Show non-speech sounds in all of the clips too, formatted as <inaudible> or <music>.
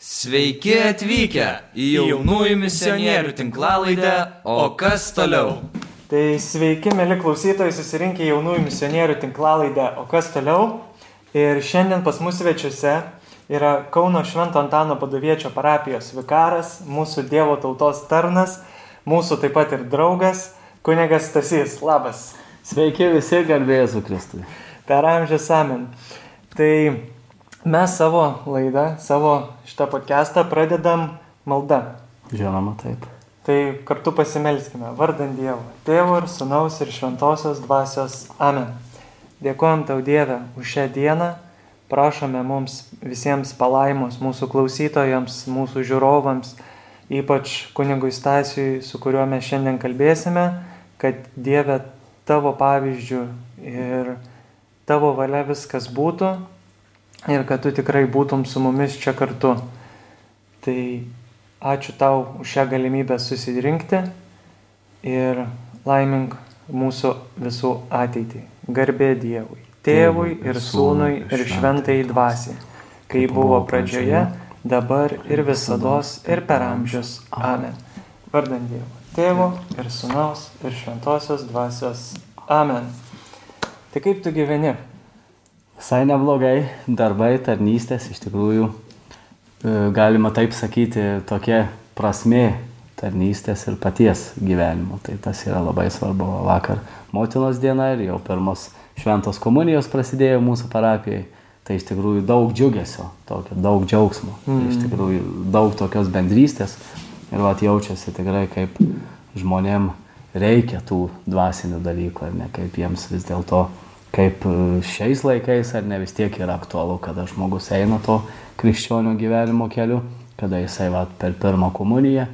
Sveiki atvykę į jaunųjų misionierių tinklalaidę, o kas toliau? Tai sveiki, mėly klausytojai, susirinkę jaunųjų misionierių tinklalaidę, o kas toliau? Ir šiandien pas mus svečiuose yra Kauno Švento Antano padoviečio parapijos vikaras, mūsų Dievo tautos tarnas, mūsų taip pat ir draugas, kunigas Stasys. Labas. Sveiki visi, garbėjai su Kristui. Per amžius amen. Tai mes savo laidą, savo šitą podcastą pradedam maldą. Žinoma, taip. Tai kartu pasimelskime, vardant Dievo, Tėvo ir Sūnaus ir Šventosios dvasios. Amen. Dėkojom tau Dieve už šią dieną, prašome mums visiems palaimos, mūsų klausytojams, mūsų žiūrovams, ypač kunigui Stasiui, su kuriuo mes šiandien kalbėsime, kad Dieve tavo pavyzdžių ir tavo valia viskas būtų ir kad tu tikrai būtum su mumis čia kartu. Tai ačiū tau už šią galimybę susirinkti ir laimink mūsų visų ateitį. Garbė Dievui, Tėvui ir Sūnui ir Šventai Dvasiai, kai buvo pradžioje, dabar ir visada ir per amžius. Amen. Vardant Dievo, Tėvo ir Sūnaus ir Šventosios Dvasios. Amen. Tai kaip tu gyveni? Visai neblogai, darbai, tarnystės, iš tikrųjų, e, galima taip sakyti, tokia prasme tarnystės ir paties gyvenimo. Tai tas yra labai svarbu. Vakar motinos diena ir jau pirmos šventos komunijos prasidėjo mūsų parapijai. Tai iš tikrųjų daug džiugesio, tokio, daug džiaugsmo, mm. iš tikrųjų daug tokios bendrystės. Ir vat jaučiasi tikrai, kaip žmonėm reikia tų dvasinių dalykų, ar ne, kaip jiems vis dėlto kaip e, šiais laikais, ar ne vis tiek yra aktualu, kada žmogus eina to krikščionių gyvenimo keliu, kada jisai va, per pirmą komuniją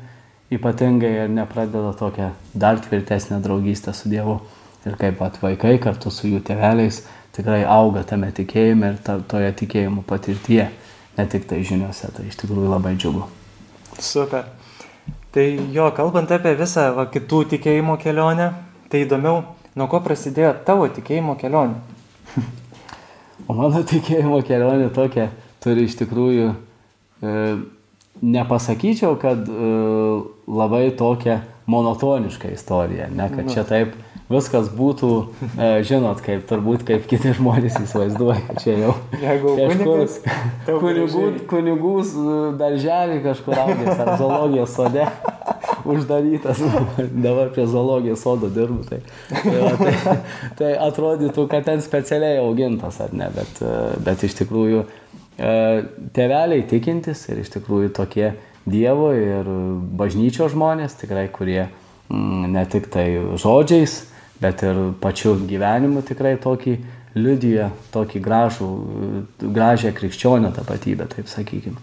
ypatingai ir nepradeda tokią dar tvirtesnę draugystę su Dievu. Ir kaip pat vaikai kartu su jų tėveliais tikrai auga tame tikėjime ir ta, toje tikėjimo patirtyje, ne tik tai žiniuose, tai iš tikrųjų labai džiugu. Super. Tai jo, kalbant apie visą va, kitų tikėjimo kelionę, tai įdomiau, Nuo ko prasidėjo tavo tikėjimo kelionė? <laughs> o mano tikėjimo kelionė tokia turi iš tikrųjų, e, nepasakyčiau, kad e, labai tokia monotoniška istorija, ne kad čia taip viskas būtų, e, žinot, kaip turbūt kaip kiti žmonės įsivaizduoja, čia jau kažkur kunigų, kunigų darželį kažkur augęs ar zoologijos sode uždarytas, <laughs> dabar prie zoologijos sodo dirbu, tai, tai, tai, tai atrodytų, kad ten specialiai augintas ar ne, bet, bet iš tikrųjų e, tėveliai tikintis ir iš tikrųjų tokie Dievo ir bažnyčio žmonės, tikrai, kurie mm, ne tik tai žodžiais, bet ir pačiu gyvenimu tikrai tokį liudyja, tokį gražų, gražią krikščionio tapatybę, taip sakykime.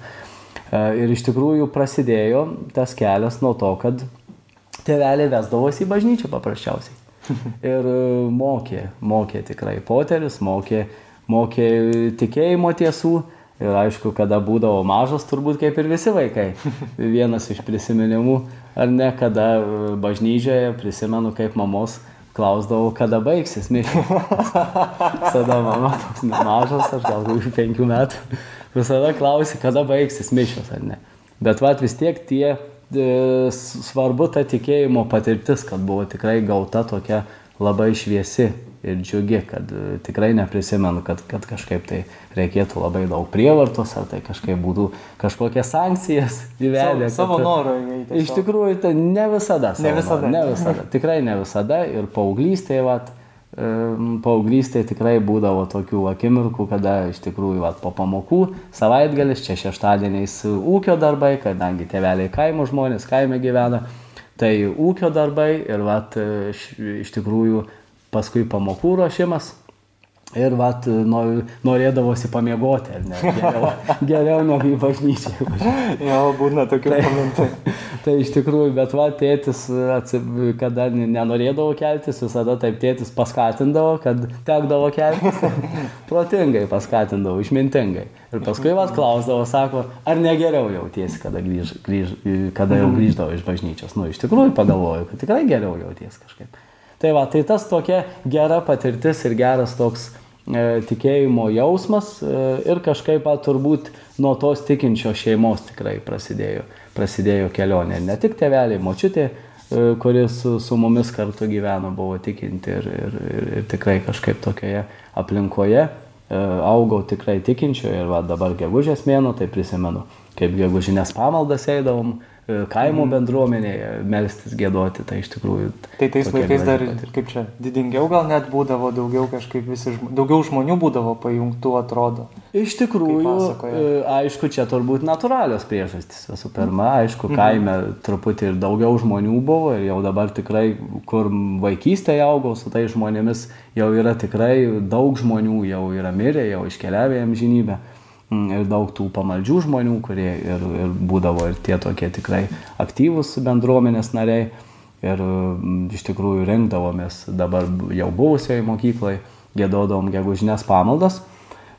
Ir iš tikrųjų prasidėjo tas kelias nuo to, kad tėveliai vesdavosi į bažnyčią paprasčiausiai. <laughs> Ir e, mokė, mokė tikrai poterius, mokė, mokė tikėjimo tiesų. Ir aišku, kada būdavo mažas, turbūt kaip ir visi vaikai. <laughs> Vienas iš prisiminimų, ar ne, kada e, bažnyčioje prisimenu, kaip mamos klausdavau, kada baigsis mišios. Tada mama toks mažas, aš gal už penkių metų <laughs> visada klausi, kada baigsis mišios ar ne. Bet vat vis tiek tie e, svarbu ta tikėjimo patirtis, kad buvo tikrai gauta tokia labai šviesi ir džiugi, kad e, tikrai neprisimenu, kad, kad kažkaip tai reikėtų labai daug prievartos, ar tai kažkaip būtų kažkokias sankcijas įvedę. <laughs> Savo, savo norą įeiti. Iš tikrųjų, tai ne visada. Ne visada. Norą, ne visada. <laughs> Tikrai ne visada ir paauglystėje, vat, paauglystėje tikrai būdavo tokių akimirkų, kada iš tikrųjų vat, po pamokų savaitgalis, čia šeštadieniais ūkio darbai, kadangi tėveliai kaimo žmonės, kaime gyvena, tai ūkio darbai ir vat, iš tikrųjų paskui pamokų ruošimas Ir vat, norėdavosi pamiegoti, ar ne? Geriau, <laughs> geriau negu į bažnyčią. jo, būna tokių momentų. <laughs> tai iš tikrųjų, bet va, tėtis, kada nenorėdavo keltis, visada taip tėtis paskatindavo, kad tekdavo keltis. <laughs> Protingai paskatindavo, išmintingai. Ir paskui va, klausdavo, sako, ar negeriau jautiesi, kada, grįž, grįž, kada jau grįždavo iš bažnyčios. Nu, iš tikrųjų pagalvoju, kad tikrai geriau jautiesi kažkaip. Tai va, tai tas tokia gera patirtis ir geras toks tikėjimo jausmas ir kažkaip turbūt nuo tos tikinčio šeimos tikrai prasidėjo, prasidėjo kelionė. Ne tik tėveliai, močiutė, kuris su, su mumis kartu gyveno, buvo tikinti ir, ir, ir, ir tikrai kažkaip tokioje aplinkoje augau tikrai tikinčio ir va, dabar gegužės mėno, tai prisimenu, kaip gegužinės pamaldas eidavom, E, kaimo bendruomenėje melstis gėdoti, tai iš tikrųjų. Tai tais laikais dar, kaip čia, didingiau gal net būdavo, daugiau kažkaip visi, daugiau žmonių būdavo pajungtų, atrodo. Iš tikrųjų, e, aišku, čia turbūt natūralios priežastys. Visų pirma, aišku, mhm. kaime mhm. truputį ir daugiau žmonių buvo ir jau dabar tikrai, kur vaikystėje augau su tai žmonėmis, jau yra tikrai daug žmonių, jau yra mirę, jau iškeliavę jam žinybę. Mm, ir daug tų pamaldžių žmonių, kurie ir, ir būdavo ir tie tokie tikrai aktyvūs bendruomenės nariai. Ir mm, iš tikrųjų rinkdavomės dabar jau buvusioje mokykloje, gėdodavom gegužinės pamaldas.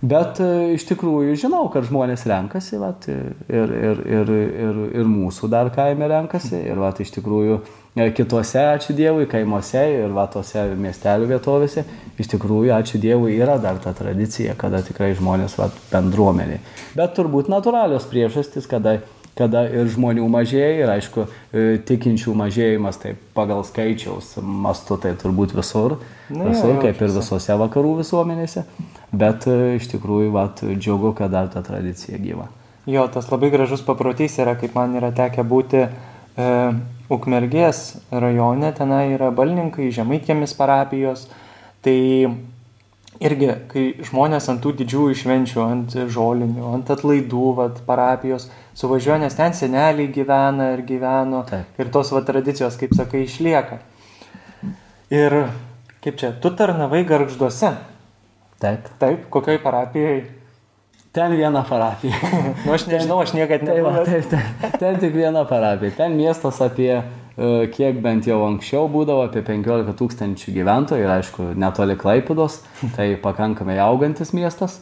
Bet e, iš tikrųjų žinau, kad žmonės renkasi, vat, ir, ir, ir, ir, ir mūsų dar kaime renkasi, ir vat, iš tikrųjų kitose, ačiū Dievui, kaimuose ir va tose miestelių vietovėse, iš tikrųjų, ačiū Dievui, yra dar ta tradicija, kada tikrai žmonės vat, bendruomenė. Bet turbūt natūralios priežastys, kada kada ir žmonių mažėja ir aišku, e, tikinčių mažėjimas tai pagal skaičiaus mastu tai turbūt visur, Na, visur jau, kaip ir visose vakarų visuomenėse, bet e, iš tikrųjų vat, džiugu, kad dar ta tradicija gyva. Jo, tas labai gražus paprotys yra, kaip man yra tekę būti e, Ukmergės rajone, tenai yra balninkai, žemaitėmis parapijos, tai irgi, kai žmonės ant tų didžiųjų švenčių, ant žolinių, ant atlaidų, vat, parapijos suvažiuoja, nes ten seneliai gyvena ir gyveno Taip. ir tos vat, tradicijos, kaip sakai, išlieka. Ir kaip čia, tu tarnavai garžduose. Taip. Taip, kokioj parapijai? Ten viena parapija. nu, aš nežinau, aš niekada nebuvau. Taip, taip, ten, tik viena parapija. Ten miestas apie E, kiek bent jau anksčiau būdavo apie 15 tūkstančių gyventojų ir aišku netoli Klaipidos, tai pakankamai augantis miestas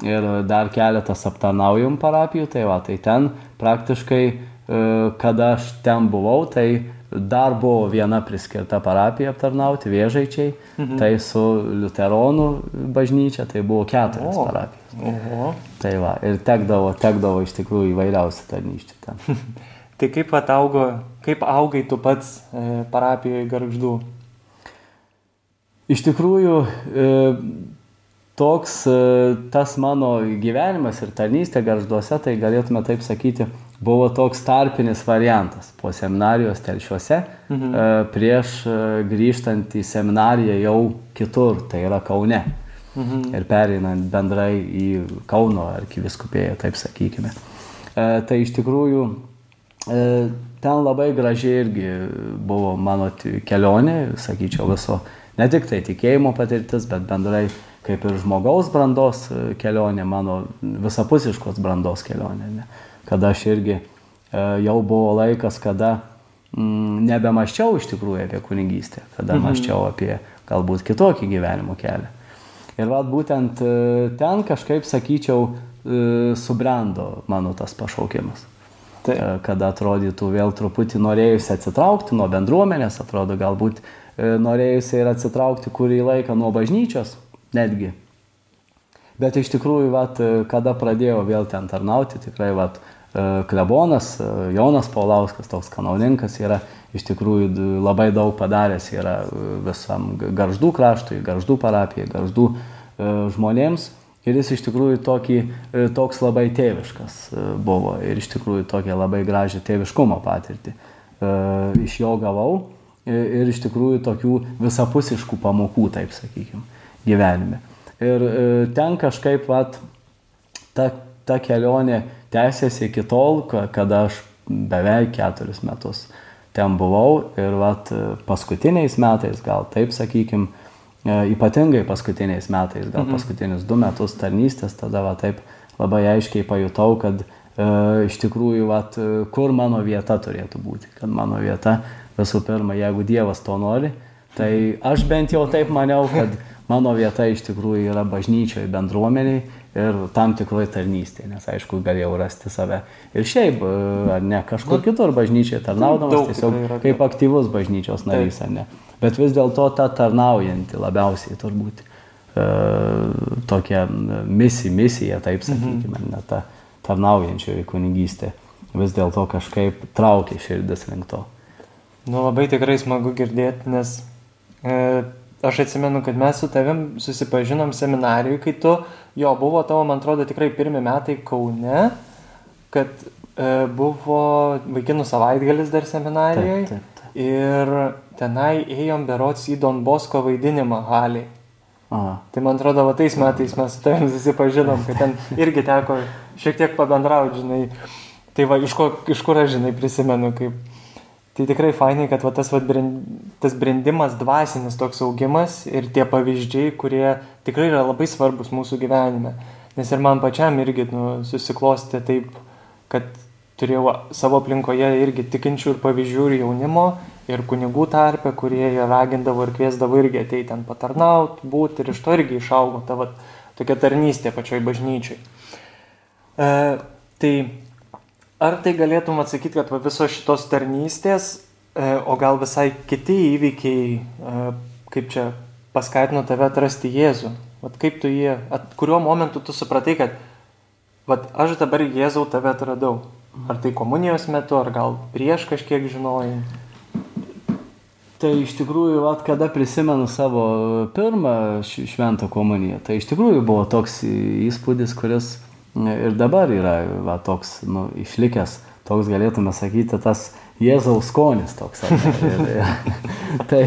ir dar keletas aptarnaujam parapijų, tai va, tai ten praktiškai, e, kada aš ten buvau, tai dar buvo viena priskirta parapija aptarnauti, viežaičiai, mhm. tai su Luteronų bažnyčia, tai buvo keturios parapijos. Oho. Tai va, ir tekdavo, tekdavo iš tikrųjų įvairiausių tarnyščių ten. <laughs> Tai kaip ataugo, kaip augai tu pats e, parapijoje garždų? Iš tikrųjų, e, toks e, tas mano gyvenimas ir tarnystė garžduose, tai galėtume taip sakyti, buvo toks tarpinis variantas po seminarijos telšiuose, mhm. e, prieš e, grįžtant į seminariją jau kitur, tai yra Kaune. Mhm. Ir pereinant bendrai į Kauno arkiviskupėją, taip sakykime. E, tai iš tikrųjų E, ten labai gražiai irgi buvo mano kelionė, sakyčiau, viso, ne tik tai tikėjimo patirtis, bet bendrai kaip ir žmogaus brandos e, kelionė, mano visapusiškos brandos kelionė. Ne? Kada aš irgi e, jau buvo laikas, kada mm, nebemaščiau iš tikrųjų apie kunigystę, kada mhm. maščiau apie galbūt kitokį gyvenimo kelią. Ir vad būtent ten kažkaip, sakyčiau, subrendo mano tas pašaukimas. Tai. Kada atrodytų vėl truputį norėjusi atsitraukti nuo bendruomenės, atrodo galbūt e, norėjusi ir atsitraukti kurį laiką nuo bažnyčios netgi. Bet iš tikrųjų, vat, e, kada pradėjau vėl ten tarnauti, tikrai vat, e, klebonas Jonas Paulauskas, toks kanauninkas, yra iš tikrųjų labai daug padaręs yra visam garždų kraštui, garždų parapijai, garždų žmonėms. Ir jis iš tikrųjų tokį, e, toks labai tėviškas e, buvo ir iš tikrųjų tokią labai gražią tėviškumo patirtį e, iš jo gavau ir iš tikrųjų tokių visapusiškų pamokų, taip sakykime, gyvenime. Ir ten kažkaip, vat, ta, ta kelionė tęsiasi iki tol, kada aš beveik keturis metus ten buvau ir vat, paskutiniais metais, gal taip sakykime, E, ypatingai paskutiniais metais, gal mhm. paskutinius du metus tarnystės, tada va taip labai aiškiai pajutau, kad e, iš tikrųjų, va, kur mano vieta turėtų būti. Kad mano vieta visų pirma, jeigu Dievas to nori, tai aš bent jau taip maniau, kad mano vieta iš tikrųjų yra bažnyčioje, bendruomeniai ir tam tikroje tarnystėje, nes aišku, galėjau rasti save ir šiaip, e, ar ne, kažkur kitur bažnyčioje tarnaudamas, tiesiog kaip aktyvus bažnyčios narys, ar ne bet vis dėlto ta tarnaujanti labiausiai turbūt e, tokia misija, misija, taip sakykime, mhm. ne ta tarnaujančioji kunigystė. Vis dėlto kažkaip traukia širdis link to. Nu, labai tikrai smagu girdėti, nes e, aš atsimenu, kad mes su tavim susipažinom seminarijui, kai tu, jo, buvo tavo, man atrodo, tikrai pirmie metai Kaune, kad e, buvo vaikinų savaitgalis dar seminarijoje. Taip, taip. Ir tenai ėjom berots į Don Bosko vaidinimą haliai. Aha. Tai man atrodo, va tais metais mes su tavim susipažinom, kad ten irgi teko šiek tiek pabendrauti, žinai. Tai va, iš, ko, iš kur aš, žinai, prisimenu, kaip Tai tikrai fainai, kad va, tas, va, tas brendimas, dvasinis toks augimas ir tie pavyzdžiai, kurie tikrai yra labai svarbus mūsų gyvenime. Nes ir man pačiam irgi nu, susiklosti taip, kad turėjau savo aplinkoje irgi tikinčių ir pavyzdžių ir jaunimo, ir kunigų tarpe, kurie ragindavo ir kviesdavo irgi ateiti ten patarnauti, būti ir iš to irgi išaugo ta va, tokia tarnystė pačioj bažnyčiai. E, tai Ar tai galėtum atsakyti, kad visos šitos tarnystės, e, o gal visai kiti įvykiai, e, kaip čia paskatino tave atrasti Jėzų? Vat kaip tu jį, at kuriuo momentu tu supratai, kad vat, aš dabar Jėzau tave atradau? Ar tai komunijos metu, ar gal prieš kažkiek žinojai? Tai iš tikrųjų, vat, kada prisimenu savo pirmą šventą komuniją, tai iš tikrųjų buvo toks įspūdis, kuris ir dabar yra va, toks nu, išlikęs, toks galėtume sakyti, tas Jėzaus skonis toks. Ir, ir, <laughs> tai,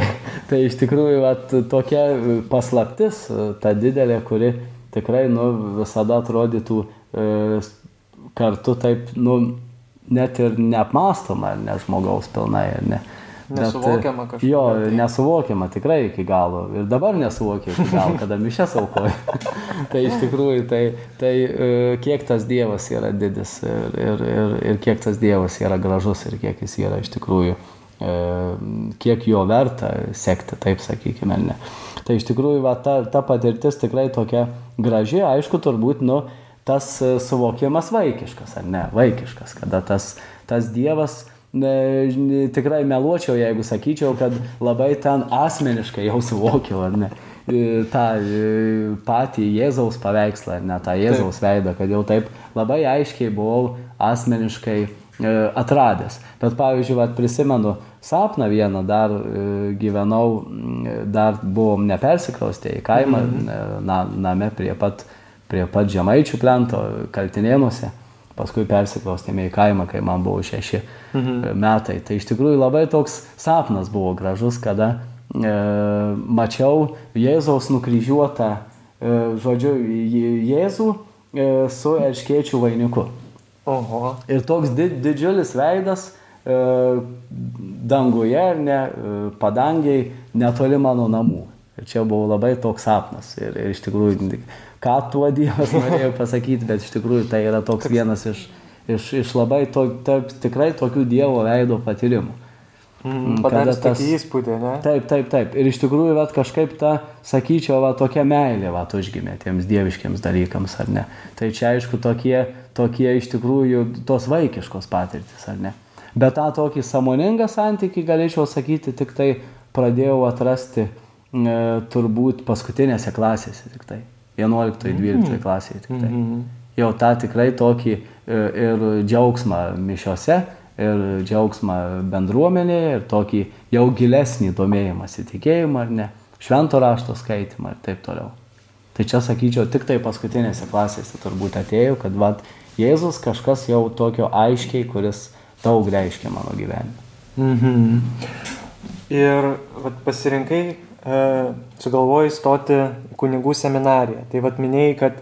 tai iš tikrųjų va, tokia paslaptis, ta didelė, kuri tikrai nu, visada atrodytų e, kartu taip, nu, net ir neapmastoma, ne žmogaus pilnai, ne. Nesuvokiama kažkaip. Jo, nesuvokiama tikrai iki galo. Ir dabar nesuvokiu iki galo, kada mišęs aukoju. <laughs> tai iš tikrųjų, tai, tai e, kiek tas Dievas yra didis ir, ir, ir, ir kiek tas Dievas yra gražus ir kiek jis yra iš tikrųjų, e, kiek jo verta sekti, taip sakykime, ne. Tai iš tikrųjų, va, ta, ta patirtis tikrai tokia graži, aišku, turbūt, nu, tas suvokimas vaikiškas, ar ne, vaikiškas, kada tas, tas Dievas ne, tikrai meluočiau, jeigu sakyčiau, kad labai ten asmeniškai jau suvokiau, ar ne, e, tą e, patį Jėzaus paveikslą, ar ne tą Jėzaus taip. veidą, kad jau taip labai aiškiai buvau asmeniškai e, atradęs. Bet pavyzdžiui, vat, prisimenu sapną vieną, dar gyvenau, dar buvom nepersikraustę į kaimą, mhm. na, name prie pat, prie pat Žemaičių plento, Kaltinėnuose paskui persikraustėme į kaimą, kai man buvo šeši mhm. metai. Tai iš tikrųjų labai toks sapnas buvo gražus, kada e, mačiau Jėzaus nukryžiuotą, e, žodžiu, Jėzų e, su erškėčių vainiku. Oho. Ir toks di didžiulis veidas e, danguje, ne, e, padangiai netoli mano namų. Ir čia buvo labai toks sapnas. Ir, ir iš tikrųjų ką tuo Dievas <laughs> norėjo pasakyti, bet iš tikrųjų tai yra toks vienas iš, iš, iš labai to, taip, tikrai tokių Dievo veido patyrimų. Mm, Padaręs tas įspūdį, ne? Taip, taip, taip. Ir iš tikrųjų, vat, kažkaip ta, sakyčiau, va, tokia meilė, va, užgimė tiems dieviškiams dalykams, ar ne? Tai čia, aišku, tokie, tokie iš tikrųjų tos vaikiškos patirtis, ar ne? Bet tą tokį samoningą santykį, galėčiau sakyti, tik tai pradėjau atrasti e, turbūt paskutinėse klasėse tik tai. 11-12 mm. klasėje tik tai. Mm -hmm. Jau tą tikrai tokį e, ir džiaugsmą mišiose, ir džiaugsmą bendruomenėje, ir tokį jau gilesnį domėjimąsi tikėjimą ar ne, švento rašto skaitimą ir taip toliau. Tai čia sakyčiau, tik tai paskutinėse klasėse turbūt atėjau, kad vad Jėzus kažkas jau tokio aiškiai, kuris daug reiškia mano gyvenime. Mhm. Ir vat, pasirinkai sugalvojai stoti kunigų seminariją. Tai vad minėjai, kad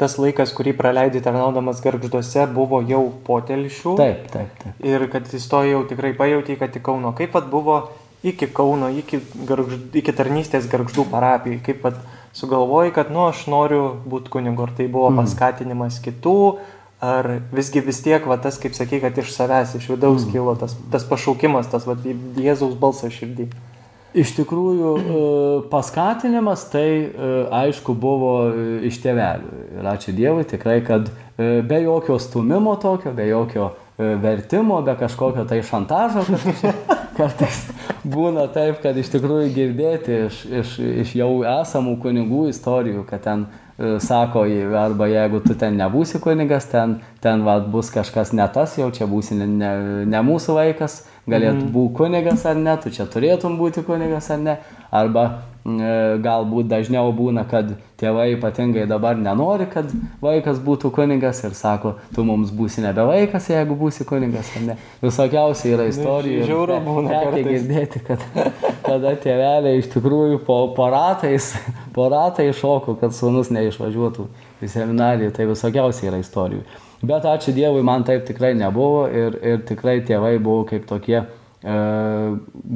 tas laikas, kurį praleidai tarnaudamas garžduose, buvo jau po telšių. Taip, taip, taip. Ir kad įstojai jau tikrai pajautai, kad į Kauno. Kaip pat buvo iki Kauno, iki, garžd, iki tarnystės garždų parapijai, kaip pat sugalvojai, kad, nu, aš noriu būti kunigu. Ar tai buvo mm. paskatinimas kitų, ar visgi vis tiek, va, tas, kaip sakai, kad iš savęs, iš vidaus mm. kilo tas, tas pašaukimas, tas, va, Jėzaus balsas širdį. Iš tikrųjų, e, paskatinimas tai e, aišku buvo e, iš tėvelių. Ir ačiū Dievui tikrai, kad be jokio stumimo tokio, be jokio vertimo, be kažkokio tai šantažo, <laughs> kartais būna taip, kad iš tikrųjų girdėti iš, iš, iš jau esamų kunigų istorijų, kad ten sako, arba jeigu tu ten nebūsi kunigas, ten, ten va, bus kažkas ne tas, jau čia būsi ne, ne, ne mūsų vaikas, galėtų mm. būti kunigas ar ne, tu čia turėtum būti kunigas ar ne, arba e, galbūt dažniau būna, kad tėvai ypatingai dabar nenori, kad vaikas būtų kunigas ir sako, tu mums būsi nebe vaikas, jeigu būsi kunigas ar ne. Visokiausiai yra istorijų. Žiauru būna. Reikia girdėti, kad <laughs> tada tėveliai iš tikrųjų po, po ratais, po ratais šoko, kad sunus neišvažiuotų į seminariją, tai visokiausiai yra istorijų. Bet ačiū Dievui, man taip tikrai nebuvo ir, ir tikrai tėvai buvo kaip tokie e,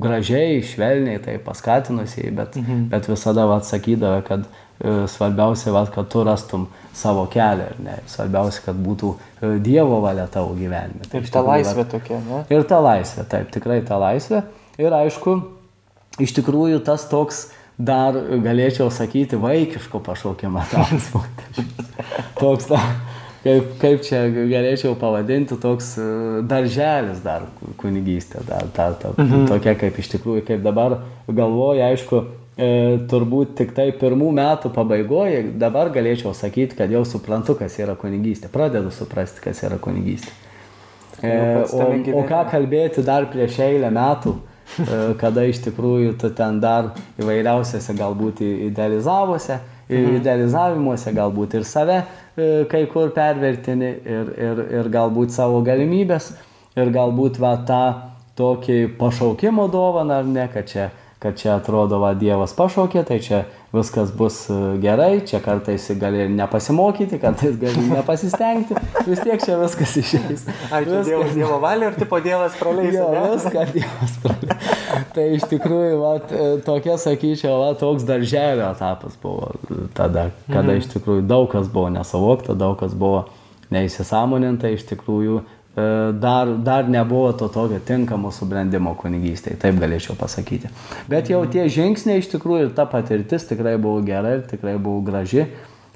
gražiai, švelniai, tai paskatinusiai, bet, mhm. bet visada atsakydavo, kad e, svarbiausia, vat, kad tu rastum savo kelią ne, svarbiausia, kad būtų e, Dievo valia tavo gyvenime. Tai ir ta laisvė vat, tokia, ne? Ir ta laisvė, taip, tikrai ta laisvė. Ir aišku, iš tikrųjų tas toks dar galėčiau sakyti vaikiško pašaukimo transportas. toks ta, kaip, kaip čia galėčiau pavadinti, toks e, darželis dar kunigystė, dar, dar ta, mhm. tokia kaip iš tikrųjų, kaip dabar galvoju, aišku, e, turbūt tik tai pirmų metų pabaigoje dabar galėčiau sakyti, kad jau suprantu, kas yra kunigystė, pradedu suprasti, kas yra kunigystė. E, o, o ką kalbėti dar prieš eilę metų, e, kada iš tikrųjų tu ten dar įvairiausiose galbūt idealizavose, mhm. idealizavimuose galbūt ir save E, kai kur pervertini ir, ir, ir galbūt savo galimybės ir galbūt va tą tokį pašaukimo dovaną ar ne, kad čia, kad čia atrodo va Dievas pašaukė, tai čia viskas bus e, gerai, čia kartais gali nepasimokyti, kartais gali nepasistengti, vis tiek čia viskas išeis. Ar čia. Dievas Dievo valia, ar tipo Dievas praleis? Jo, viską Dievas praleis. tai iš tikrųjų, va, e, tokia, sakyčiau, va, toks darželio etapas buvo tada, kada mhm. iš tikrųjų daug kas buvo nesavokta, daug kas buvo neįsisamoninta, iš tikrųjų e, dar, dar nebuvo to tokio tinkamo subrendimo kunigystėje, taip galėčiau pasakyti. Bet jau tie žingsniai iš tikrųjų ir ta patirtis tikrai buvo gera ir tikrai buvo graži.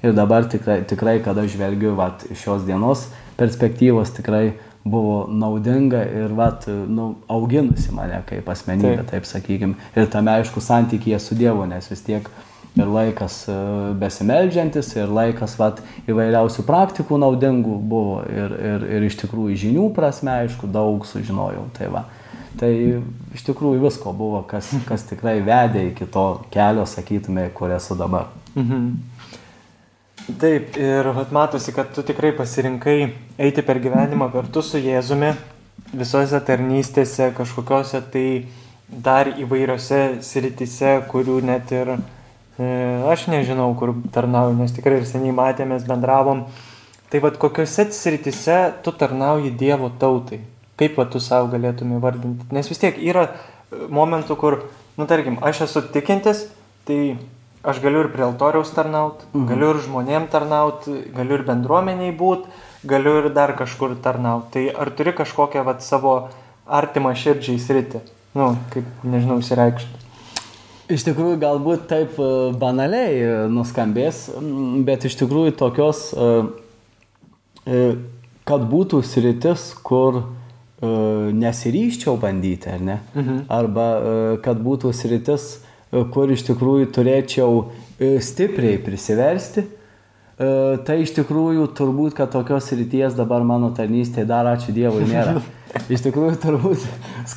Ir dabar tikrai, tikrai kada žvelgiu vat, šios dienos perspektyvos, tikrai buvo naudinga ir vat, nu, auginusi mane kaip asmenybė, taip, taip sakykime. Ir tame aišku santykėje su Dievu, nes vis tiek ir laikas e, besimeldžiantis, ir laikas vat, įvairiausių praktikų naudingų buvo, ir, ir, ir iš tikrųjų žinių prasme, aišku, daug sužinojau. Tai, va. tai iš tikrųjų visko buvo, kas, kas tikrai vedė iki to kelio, sakytume, kur esu dabar. Mhm. Taip, ir vat, matosi, kad tu tikrai pasirinkai eiti per gyvenimą kartu su Jėzumi visose tarnystėse, kažkokiose tai dar įvairiose sritise, kurių net ir e, aš nežinau, kur tarnauju, nes tikrai ir seniai matėmės, bendravom. Tai vad kokiuose sritise tu tarnauji Dievo tautai? Kaip va tu savo galėtum įvardinti? Nes vis tiek yra momentų, kur, nu tarkim, aš esu tikintis, tai aš galiu ir prie altoriaus tarnauti, mhm. galiu ir žmonėm tarnauti, galiu ir bendruomeniai būti, galiu ir dar kažkur tarnauti. Tai ar turi kažkokią vat, savo artimą širdžiai sritį, nu, kaip, nežinau, įsireikšti. Iš tikrųjų, galbūt taip e, banaliai e, nuskambės, bet iš tikrųjų tokios, e, kad būtų sritis, kur nesiryščiau bandyti, ar ne? Mhm. Arba kad būtų sritis, kur iš tikrųjų turėčiau stipriai prisiversti, tai iš tikrųjų turbūt, kad tokios ryties dabar mano tarnystėje dar ačiū Dievui nėra. <laughs> Iš tikrųjų turbūt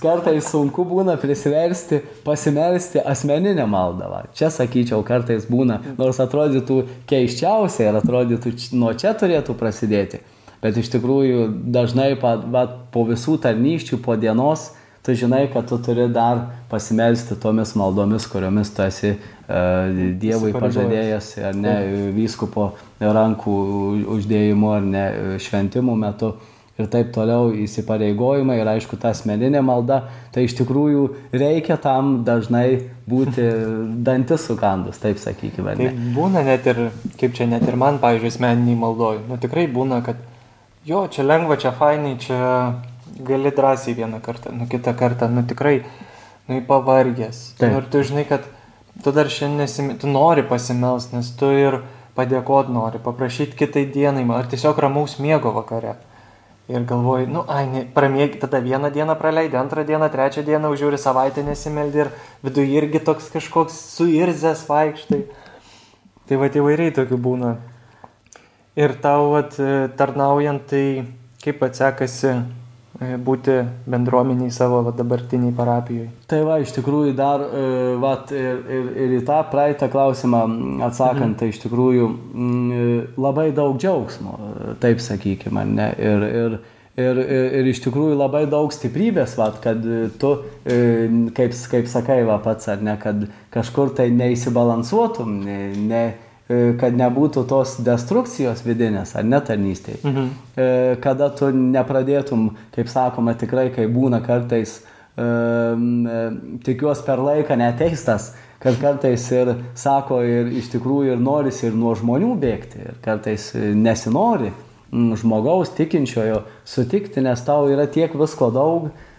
kartais sunku būna prisiversti, pasimelsti asmeninę maldą. Va. Čia sakyčiau, kartais būna, nors atrodytų keiščiausiai ir atrodytų nuo čia turėtų prasidėti. Bet iš tikrųjų dažnai pa, va, po visų tarnyščių, po dienos, tu žinai, kad tu turi dar pasimelsti tomis maldomis, kuriomis tu esi uh, Dievui pažadėjęs, ar ne, vyskupo rankų uždėjimu, ar ne, šventimų metu. Ir taip toliau įsipareigojimai ir aišku, ta asmeninė malda, tai iš tikrųjų reikia tam dažnai būti dantis sukandus, taip sakykime. Tai būna net ir, kaip čia net ir man, pavyzdžiui, asmeniniai maldoj, nu tikrai būna, kad jo, čia lengva, čia fainai, čia gali drąsiai vieną kartą, nu kitą kartą, nu tikrai, nu pavargęs. Taip. Ir tu žinai, kad tu dar šiandien tu nori pasimels, nes tu ir padėkot nori, paprašyti kitai dienai, ar tiesiog ramaus miego vakare. Ir galvoji, nu, ai, ne, pramiegi, tada vieną dieną praleidai, antrą dieną, trečią dieną užžiūri savaitę nesimeldi ir viduje irgi toks kažkoks suirzęs vaikštai. Tai va, įvairiai tokių būna. Ir tau, vat, tarnaujant, tai kaip atsekasi E, būti bendruomeniai savo va, dabartiniai parapijoje. Tai va, iš tikrųjų dar, e, va, ir, ir, ir į tą praeitą klausimą atsakant, mhm. tai iš tikrųjų e, labai daug džiaugsmo, taip sakykime, ne, ir, ir, ir, ir, ir iš tikrųjų labai daug stiprybės, va, kad tu, kaip, kaip sakai, va, pats, ar ne, kad kažkur tai neįsibalansuotum, ne, ne E, kad nebūtų tos destrukcijos vidinės ar netarnystėje. Mhm. E, kada tu nepradėtum, kaip sakoma, tikrai, kai būna kartais, e, tikiuosi per laiką neteistas, kad kartais ir sako ir iš tikrųjų ir norisi ir nuo žmonių bėgti, ir kartais nesinori žmogaus tikinčiojo sutikti, nes tau yra tiek visko daug, E,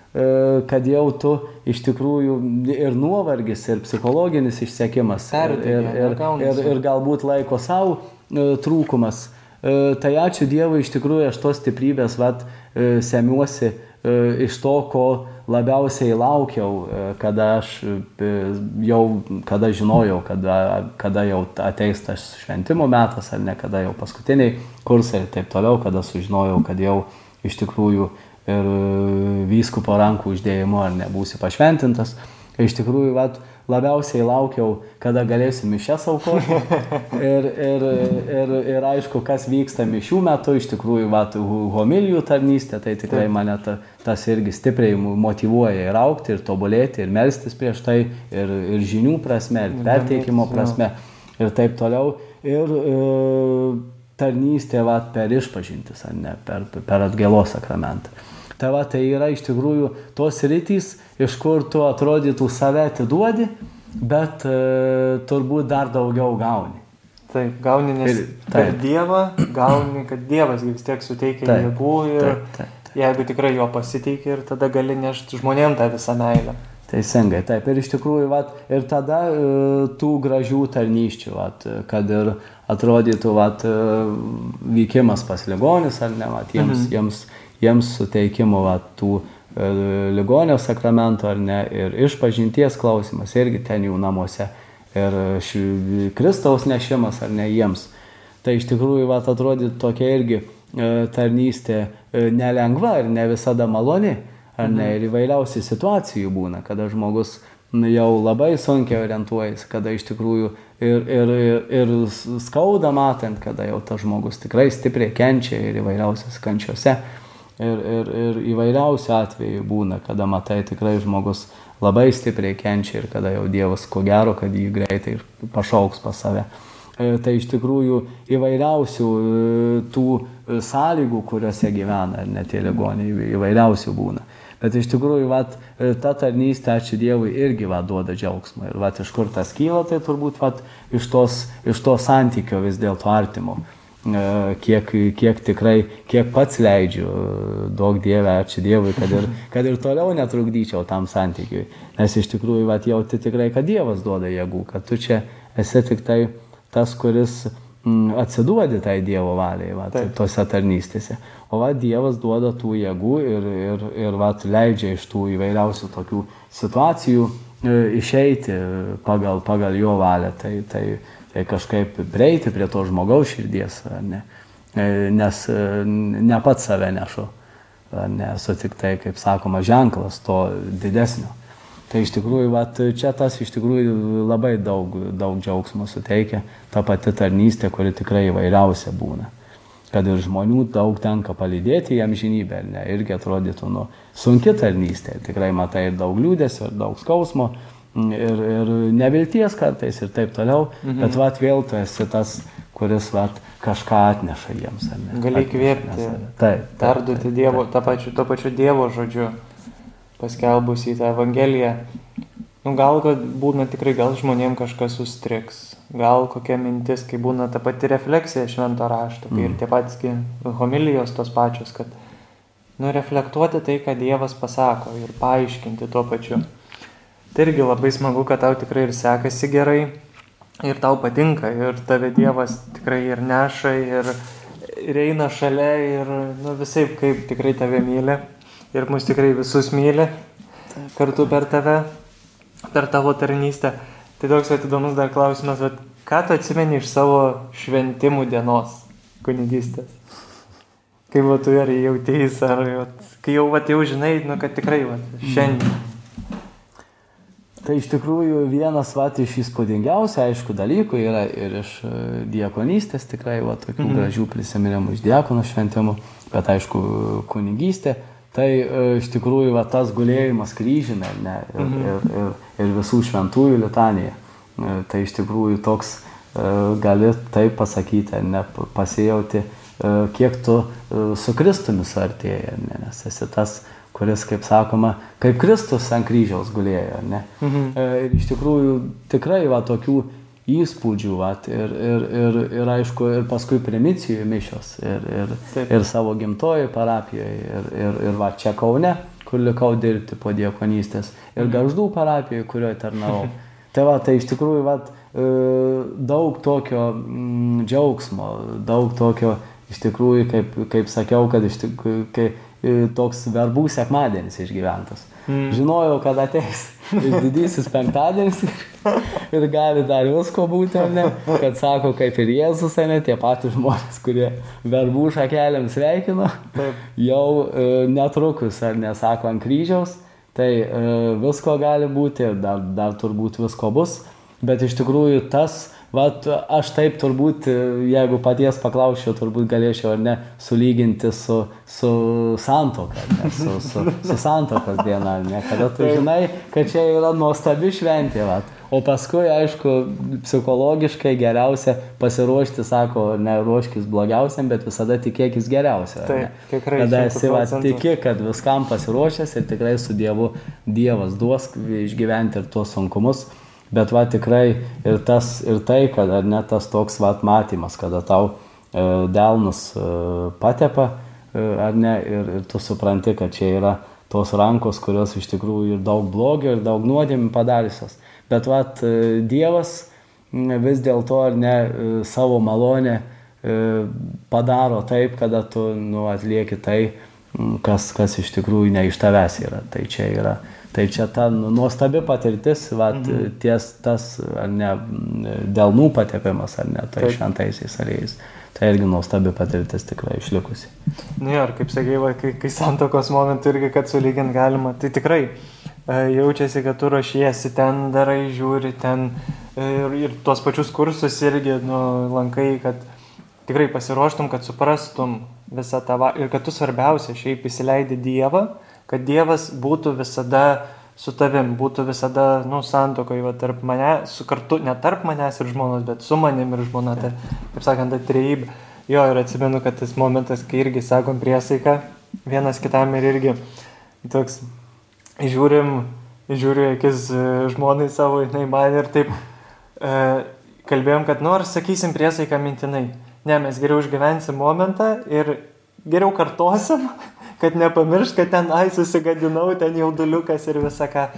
kad jau tu iš tikrųjų ir nuovargis, ir psichologinis išsiekimas, ir, ir, ir, ir, ir galbūt laiko savo e, trūkumas. E, tai ačiū Dievui, iš tikrųjų aš tos stiprybės vat, semiuosi iš to, ko labiausiai laukiau, kada aš jau, kada žinojau, kada, kada jau ateis tas šventimo metas, ar ne, kada jau paskutiniai kursai ir taip toliau, kada sužinojau, kad jau iš tikrųjų uh, ir e, vyskupo rankų uždėjimu ar nebūsi pašventintas. Iš tikrųjų, vat, labiausiai laukiau, kada galėsiu mišęs aukoti. Ir, ir, ir, ir aišku, kas vyksta mišių metu, iš tikrųjų, vat, homilijų tarnystė, tai tikrai mane ta, tas irgi stipriai motivuoja ir aukti, ir tobulėti, ir melstis prieš tai, ir, ir žinių prasme, ir perteikimo prasme, ir taip toliau. Ir, ir e, tarnystė vat, per išpažintis, ar ne, per, per atgėlos sakramentą. Tai va, tai yra iš tikrųjų tos rytys, iš kur tu atrodytų save atiduodi, bet e, turbūt dar daugiau gauni. Taip, gauni nes ir, taip. per Dievą, gauni, kad Dievas vis tiek suteikia taip, jėgų ir taip, taip, taip. jeigu tikrai jo pasiteikia ir tada gali nešti žmonėm tą visą meilę. Teisingai, taip. Ir iš tikrųjų, vat, ir tada e, tų gražių tarnyščių, vat, kad ir atrodytų vat, e, vykimas pas ligonis, ar ne, vat, jiems, mhm. jiems jiems suteikimo va, tų e, ligonio sakramento ar ne, ir išpažinties klausimas irgi ten jų namuose, ir ši, Kristaus nešimas ar ne jiems. Tai iš tikrųjų, va, atrodytų tokia irgi e, tarnystė e, nelengva ir ne visada maloni, ar ne, mhm. ir įvairiausių situacijų būna, kada žmogus jau labai sunkiai orientuojasi, kada iš tikrųjų ir, ir, ir, ir skauda matant, kada jau tas žmogus tikrai stipriai kenčia ir įvairiausias kančiose. Ir, ir, ir įvairiausių atvejų būna, kada matai tikrai žmogus labai stipriai kenčia ir kada jau Dievas ko gero, kad jį greitai pašauks pas save. E, tai iš tikrųjų įvairiausių e, tų sąlygų, kuriuose gyvena, net tie ligoniai, įvairiausių būna. Bet iš tikrųjų, vat, e, ta tarnystė, ačiū Dievui, irgi vat, duoda džiaugsmą. Ir vat, iš kur tas kyla, tai turbūt vat, iš, tos, iš to santykio vis dėlto artimo. E, kiek, kiek tikrai, kiek pats leidžiu, daug Dievę, ačiū Dievui, kad ir, kad ir toliau netrukdyčiau tam santykiui. Nes iš tikrųjų, vat, jauti tikrai, kad Dievas duoda jėgų, kad tu čia esi tik tai tas, kuris mm, atsiduodi tai Dievo valiai, vat, tose tarnystėse. O va, Dievas duoda tų jėgų ir, ir, ir vat, leidžia iš tų įvairiausių tokių situacijų e, išeiti pagal, pagal jo valią. Tai, Tai kažkaip prieiti prie to žmogaus širdies, ne? E, nes e, ne pats save nešu, nesu tik tai, kaip sakoma, ženklas to didesnio. Tai iš tikrųjų, vat, čia tas iš tikrųjų labai daug, daug džiaugsmo suteikia, ta pati tarnystė, kuri tikrai įvairiausia būna. Kad ir žmonių daug tenka palydėti jam žinybę, ne, irgi atrodytų, nu, sunki tarnystė, tikrai matai ir daug liūdėsio, ir daug skausmo, ir, ir nevilties kartais ir taip toliau, mhm. bet vat vėl tu esi tas, kuris vat kažką atneša jiems. Gali įkvėpti, perduoti Dievo, tą pačiu, to pačiu Dievo žodžiu, paskelbus į tą Evangeliją. Nu, gal būna tikrai, gal žmonėm kažkas sustriks, gal kokia mintis, kai būna ta pati refleksija švento rašto, kai mm. ir mhm. tie patys homilijos tos pačios, kad nu, reflektuoti tai, ką Dievas pasako ir paaiškinti tuo pačiu. Mm Tai irgi labai smagu, kad tau tikrai ir sekasi gerai, ir tau patinka, ir tave Dievas tikrai ir neša, ir, ir eina šalia ir nu, visai kaip tikrai tave myli ir mus tikrai visus myli kartu per tave, per tavo tarnystę. Tai toks įdomus dar klausimas, vat, ką tu atsimeni iš savo šventimų dienos kunigystės? Kaip va, tu ar jautėjai, ar vat, kai jau, vat, jau žinai, nu, kad tikrai vat, šiandien. Tai iš tikrųjų vienas vat iš įspūdingiausių, aišku, dalykų yra ir iš e, diekonystės tikrai, va, tokių mm -hmm. gražių prisiminimų iš diekono šventimų, bet aišku, kunigystė. Tai e, iš tikrųjų va, tas gulėjimas kryžime ne, ir, mhm. ir, ir, ir visų šventųjų litanija. E, tai iš tikrųjų toks gali taip pasakyti, ne, pasijauti, kiek tu su Kristumi suartėjai, nes esi tas kuris, kaip sakoma, kaip Kristus ant kryžiaus gulėjo. Ne? Mhm. E, ir iš tikrųjų tikrai va tokių įspūdžių, va, ir, ir, ir, ir aišku, ir paskui primicijų mišios, ir, ir, Taip. ir savo gimtojo parapijoje, ir, ir, ir va čia Kaune, kur likau dirbti po diekonystės, ir mhm. Gaždų parapijoje, kurioje tarnavau. <laughs> tai va, tai iš tikrųjų, va, e, daug tokio mm, džiaugsmo, daug tokio, iš tikrųjų, kaip, kaip sakiau, kad iš tikrųjų, kai, toks verbų sekmadienis išgyventas. Mm. Žinojau, kad ateis didysis penktadienis ir gali dar visko būti, ne? Kad sako, kaip ir Jėzus, ne, tie patys žmonės, kurie verbų šakelėm sveikino, jau e, netrukus, ar nesako ant kryžiaus, tai e, visko gali būti ir dar, dar turbūt visko bus, bet iš tikrųjų tas, Vat aš taip turbūt, jeigu paties paklausčiau, turbūt galėčiau ar ne sulyginti su, su santoka, ne, su, su, su santokos diena, ne, kada tu žinai, kad čia yra nuostabi šventė. Vat. O paskui, aišku, psichologiškai geriausia pasiruošti, sako, ne ruoškis blogiausiam, bet visada tikėkis geriausia. Taip, tikrai. Kada esi, va, tiki, kad viskam pasiruošęs ir tikrai su Dievu Dievas duos išgyventi ir tuos sunkumus. Bet va tikrai ir tas, ir tai, kad ar ne tas toks va matymas, kada tau e, delnus e, patepa, e, ar ne, ir, ir tu supranti, kad čia yra tos rankos, kurios iš tikrųjų ir daug blogio, ir daug nuodėmį padariusios. Bet va e, Dievas vis dėlto ar ne e, savo malonę e, padaro taip, kada tu nu, atlieki tai, kas, kas iš tikrųjų ne iš tavęs yra. Tai čia yra Tai čia ta nu, nuostabi patirtis, vat, mhm. ties tas, ar ne, delnų patepimas, ar ne, tai šventaisiais aliejais. Tai irgi nuostabi patirtis tikrai išlikusi. Na nu, ir kaip sakė, va, kai, kai santokos momentu irgi, kad sulygint galima, tai tikrai e, jaučiasi, kad tu ruošiesi ten, darai, žiūri ten e, ir, ir tuos pačius kursus irgi nu, lankai, kad tikrai pasiruoštum, kad suprastum visą tą ir kad tu svarbiausia šiaip įsileidi Dievą kad Dievas būtų visada su tavim, būtų visada, nu, santokoje, va, tarp mane, su kartu, ne tarp manęs ir žmonos, bet su manim ir žmona, tai, kaip sakant, ta trejybė. Jo, ir atsimenu, kad tas momentas, kai irgi sakom priesaiką, vienas kitam ir irgi toks, žiūrim, žiūriu akis e, žmonai savo, jinai man ir taip e, kalbėjom, kad nors nu, sakysim priesaiką mintinai. Ne, mes geriau išgyvensim momentą ir geriau kartosim, kad nepamiršt, kad ten, ai, susigadinau, ten jauduliukas ir visą ką.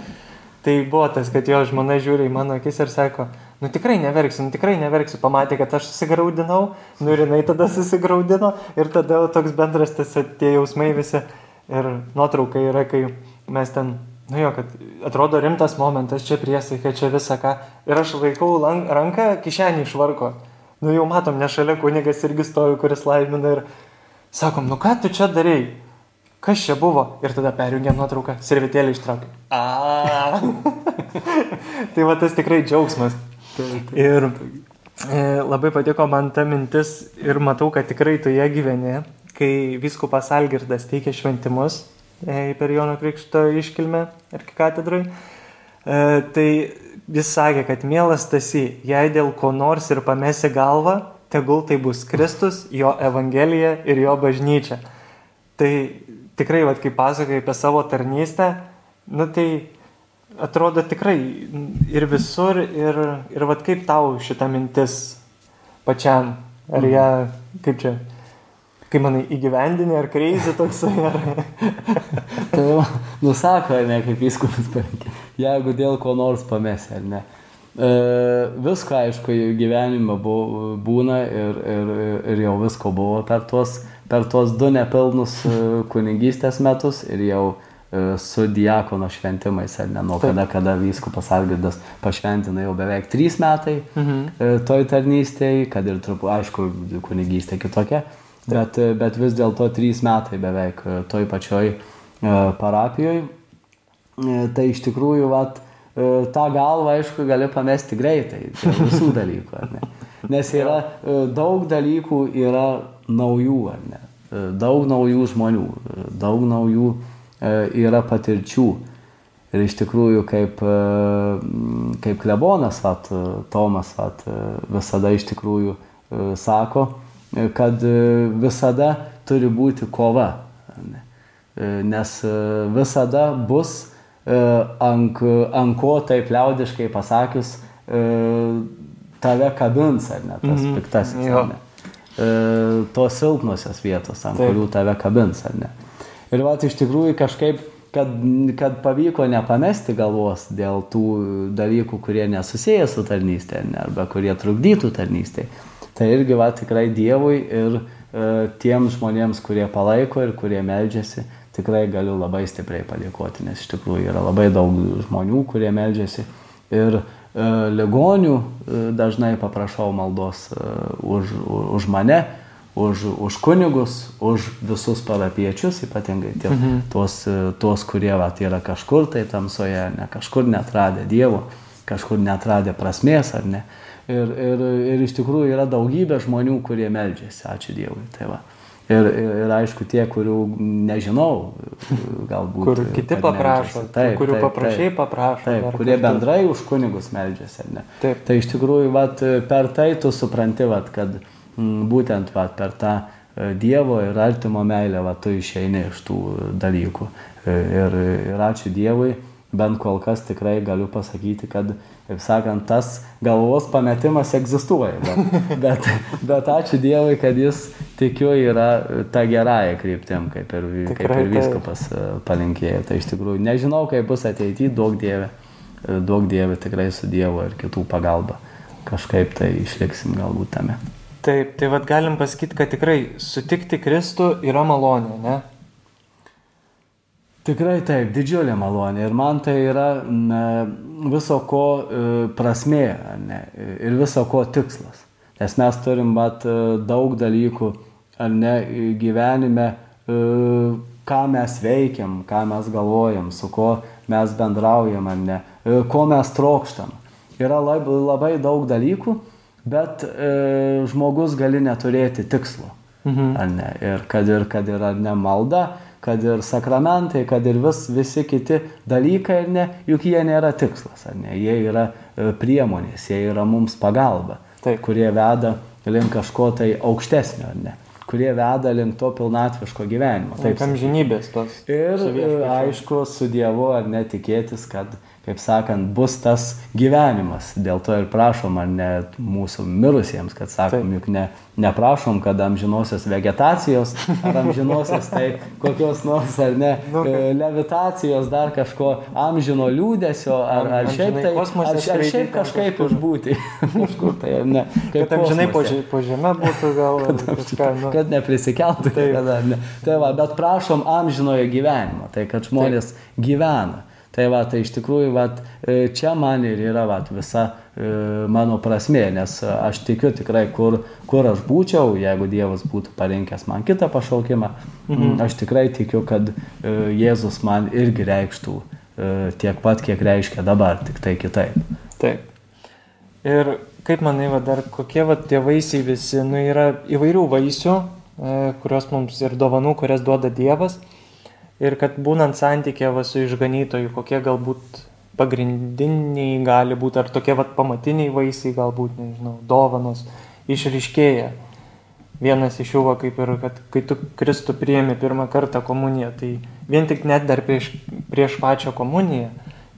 Tai buvo tas, kad jo žmona žiūri į mano akis ir sako, nu tikrai neverksiu, nu tikrai neverksiu, pamatė, kad aš susigaudinau, nu ir jinai tada susigaudino ir tada toks bendras tas tie jausmai visi. Ir nuotrauka yra, kai mes ten, nu jo, kad atrodo rimtas momentas, čia priesaika, čia visą ką. Ir aš laikau ranką kišenį išvarko. Nu jau matom, ne šalia kunigas irgi stovi, kuris laimina ir sakom, nu ką tu čia darai? Kas čia buvo? Ir tada perjungiam nuotrauką, servetėlį ištraukiam. A. <laughs> tai va tas tikrai džiaugsmas. Ir e, labai patiko man ta mintis ir matau, kad tikrai tu ją gyveni, kai viskupas Algirdas teikia šventimus e, per Jono Krikšto iškilmę ir katedrai. E, tai jis sakė, kad mielas tasi, jei dėl ko nors ir pamesi galvą, tegul tai bus Kristus, jo Evangelija ir jo bažnyčia. Tai tikrai, vat, kai pasakai apie savo tarnystę, nu tai atrodo tikrai ir visur, ir, ir vat, kaip tau šita mintis pačiam, ar ją, kaip čia, kaip manai, įgyvendinė, ar kreizė toksai, ar... <laughs> tai nusako, ne, kaip įskubis parinkė, jeigu dėl ko nors pamesi, ar ne. E, visko, aišku, gyvenime bu, būna ir, ir, ir jau visko buvo per tuos, per tuos du nepilnus e, kunigystės metus ir jau e, su diakono šventimais, ar ne, nuo kada, kada vyskupas Algirdas pašventina jau beveik trys metai mhm. toj tarnystėje, kad ir trupu, aišku, kunigystė kitokia, bet, bet vis dėlto trys metai beveik toj pačioj parapijoje. Tai iš tikrųjų, vat, E, tą galvą, aišku, gali pamesti greitai, visų <laughs> dalykų, ar ne? Nes yra e, daug dalykų yra naujų, ar ne? E, daug naujų žmonių, daug naujų yra patirčių. Ir iš tikrųjų, kaip, kaip klebonas, vat, Tomas vat, visada iš tikrųjų sako, kad visada turi būti kova. Nes visada bus ant, ant ko taip liaudiškai pasakius e, tave kabins, ar ne, tas -hmm. piktasis, ne. E, tos silpnosios vietos, ant taip. kurių tave kabins, ar ne. Ir va, iš tikrųjų kažkaip, kad, kad pavyko nepamesti galvos dėl tų dalykų, kurie nesusiję su tarnystė, ne, arba kurie trukdytų tarnystė. Tai irgi va tikrai Dievui ir e, tiems žmonėms, kurie palaiko ir kurie meldžiasi, tikrai galiu labai stipriai padėkoti, nes iš tikrųjų yra labai daug žmonių, kurie meldžiasi. Ir e, ligonių e, dažnai paprašau maldos e, už, už mane, už, už kunigus, už visus parapiečius, ypatingai tie, mhm. tuos, e, tuos, kurie vat, yra kažkur tai tamsoje, ne kažkur netradę Dievo, kažkur netradę prasmės ar ne. Ir, ir, ir iš tikrųjų yra daugybė žmonių, kurie meldžiasi, ačiū Dievui. Tai va. Ir, ir, ir aišku, tie, kurių nežinau, galbūt. Kur kiti paprašo, taip, kurių taip, paprašiai paprašo. Taip, kurie kartu. bendrai už kunigus meldžiasi, ar ne? Taip. Tai iš tikrųjų, vat, per tai tu supranti, vat, kad m, mm, būtent vat, per tą e, Dievo ir artimo meilę vat, tu išeini iš tų dalykų. E, ir, ir ačiū Dievui, bent kol kas tikrai galiu pasakyti, kad Kaip sakant, tas galvos pametimas egzistuoja. Bet, <laughs> bet, bet ačiū Dievui, kad jis, tikiu, yra ta gerąją kryptim, kaip ir, Tikrai, kaip ir viskupas e, palinkėjo. Tai iš tikrųjų nežinau, kaip bus ateityje, daug Dievė, e, daug Dievė tikrai su Dievo ir kitų pagalba. Kažkaip tai išliksim galbūt tame. Taip, tai vad galim pasakyti, kad tikrai sutikti Kristų yra malonė, ne? Tikrai taip, didžiulė malonė. Ir man tai yra ne, viso ko e, prasmė ne, ir viso ko tikslas. Nes mes turim bat, e, daug dalykų ar ne gyvenime, e, ką mes veikiam, ką mes galvojam, su kuo mes bendraujam ar ne, ko mes trokštam. Yra labai, labai daug dalykų, bet e, žmogus gali neturėti tikslo. Mhm. Ne, ir kad ir kad yra ne malda, kad ir sakramentai, kad ir vis, visi kiti dalykai, ne, juk jie nėra tikslas, ne, jie yra e, priemonės, jie yra mums pagalba, Taip. kurie veda link kažko tai aukštesnio, ne, kurie veda link to pilnatviško gyvenimo. Taip, amžinybės tos. Ir e, aišku, su Dievu ar netikėtis, kad kaip sakant, bus tas gyvenimas. Dėl to ir prašom, ar net mūsų mirusiems, kad sakom, Taip. juk ne, neprašom, kad amžinosios vegetacijos, ar amžinosios tai kokios nors, ar ne, nu, e, levitacijos, dar kažko amžino liūdėsio, ar, ar šiaip, <laughs> tai, ar, ar šiaip kažkaip išbūti. Kažkur tai, ne. Kad amžinai po, po žemę būtų gal. <laughs> kad, kažką, nu. kad neprisikeltų. Kad, ne. Tai va, bet prašom amžinojo gyvenimo, tai kad žmonės Taip. gyvena. Tai va, tai iš tikrųjų, va, e, čia man ir yra va, visa e, mano prasme, nes aš tikiu tikrai, kur, kur aš būčiau, jeigu Dievas būtų parinkęs man kitą pašaukimą, mhm. aš tikrai tikiu, kad e, Jėzus man irgi reikštų tiek pat, kiek reiškia dabar, tik tai kitaip. Taip. Ir kaip manai, va, dar kokie va, tie vaisiai visi, nu, yra įvairių vaisių, kurios mums ir dovanų, kurias duoda Dievas. Ir kad būnant santykė va, su išganytoju, kokie galbūt pagrindiniai gali būti, ar tokie vat, pamatiniai vaisiai, galbūt, nežinau, dovanos, išriškėja. Vienas iš jų, va, kaip ir, kad kai tu Kristų priemi pirmą kartą komuniją, tai vien tik net dar prieš, prieš pačią komuniją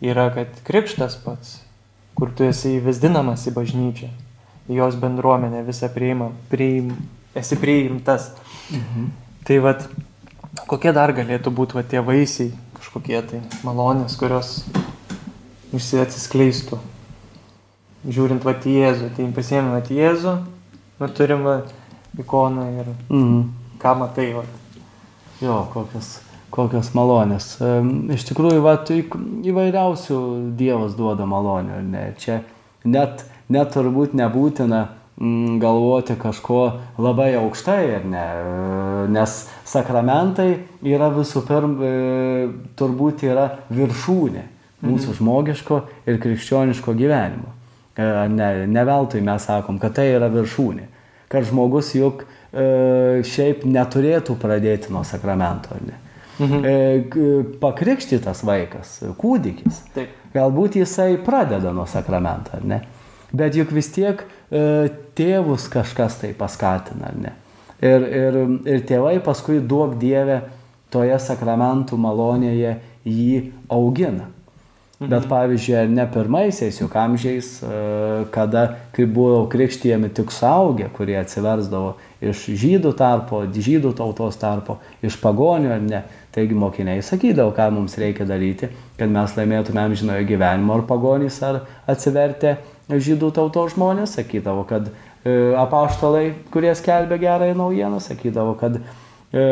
yra, kad krikštas pats, kur tu esi įvesdinamas į bažnyčią, į jos bendruomenę visą priimam, priim, esi priimtas. Mhm. Tai vad, Kokie dar galėtų būti va, tie vaisiai, kažkokie tai malonės, kurios išsiatsiskleistų? žiūrint vat į Jėzų, tai pasiėmė vat Jėzų, nu turim va, ikoną ir Mhm. ką matai, vat. Jo, kokios, kokios malonės. Iš tikrųjų, va, įvairiausių Dievas duoda malonių. Ne? Čia net, net turbūt nebūtina mm, galvoti kažko labai aukštai, ar ne? E, Nes sakramentai yra visų pirma, turbūt yra viršūnė mūsų žmogiško ir krikščioniško gyvenimo. E, Ne, ne veltui mes sakom, kad tai yra viršūnė. Kad žmogus juk e, šiaip neturėtų pradėti nuo sakramento. Ne? Mhm. E, Pakrikštytas vaikas, kūdikis. Taip. Galbūt jisai pradeda nuo sakramento, ar ne? Bet juk vis tiek e, tėvus kažkas tai paskatina, ar ne? Ir, ir, ir tėvai paskui duok Dievę toje sakramentų malonėje jį augina. Bet pavyzdžiui, ar ne pirmaisiais juk amžiais, e, kada, kai buvo krikštyjami tik suaugę, kurie atsiversdavo iš žydų tarpo, žydų tautos tarpo, iš pagonių ar ne, taigi mokiniai sakydavo, ką mums reikia daryti, kad mes laimėtume amžinojo gyvenimo, ar pagonys, ar atsivertę žydų tautos žmonės, sakydavo, kad e, apaštalai, kurie skelbė gerąją naujieną, sakydavo, kad e,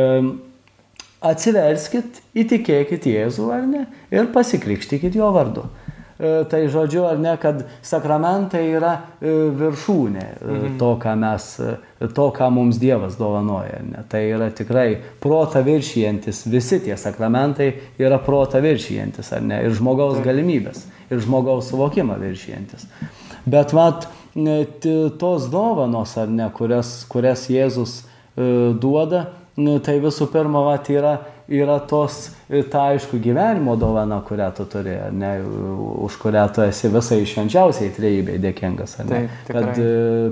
atsiverskit, įtikėkit Jėzų ar ne ir pasikrikštykit jo vardu. E, Tai žodžiu, ar ne, kad sakramentai yra e, viršūnė e, to, ką mes, e, to, ką mums Dievas dovanoja. Ne? Tai yra tikrai prota viršijantis, visi tie sakramentai yra prota viršijantis, ar ne, ir žmogaus galimybės, ir žmogaus suvokimą viršijantis. Bet mat, net tos dovanos, ar ne, kurias, kurias Jėzus e, duoda, nu, tai visų pirma, vat, yra, yra tos, e, ta aišku, gyvenimo dovana, kurią tu turi, ne, už kurią tu esi visai švenčiausiai trejybei dėkingas, ar ne? Taip, tikrai. Kad e,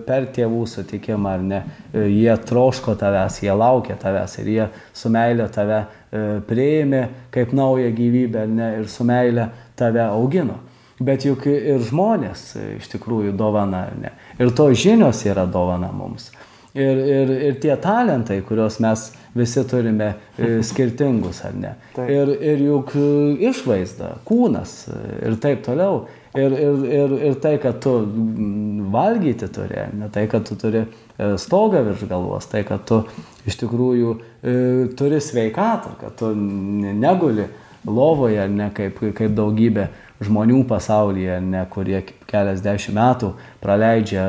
per tėvų sutikimą, ar ne, e, jie troško tavęs, jie laukia tavęs ir jie su meilė tave e, prieimė kaip naują gyvybę, ar ne, ir su meilė tave augino. Bet juk ir žmonės e, iš tikrųjų dovana, ne? Ir to žinios yra dovana mums. Ir, ir, ir tie talentai, kuriuos mes visi turime e, <laughs> skirtingus, ar ne? Taip. Ir, ir juk e, išvaizda, kūnas ir taip toliau. Ir, ir, ir, ir tai, kad tu valgyti turi, ne tai, kad tu turi stogą virš galvos, tai, kad tu iš tikrųjų turi sveikatą, kad tu neguli lovoje, ne kaip, kaip daugybė žmonių pasaulyje, ne, kurie keliasdešimt metų praleidžia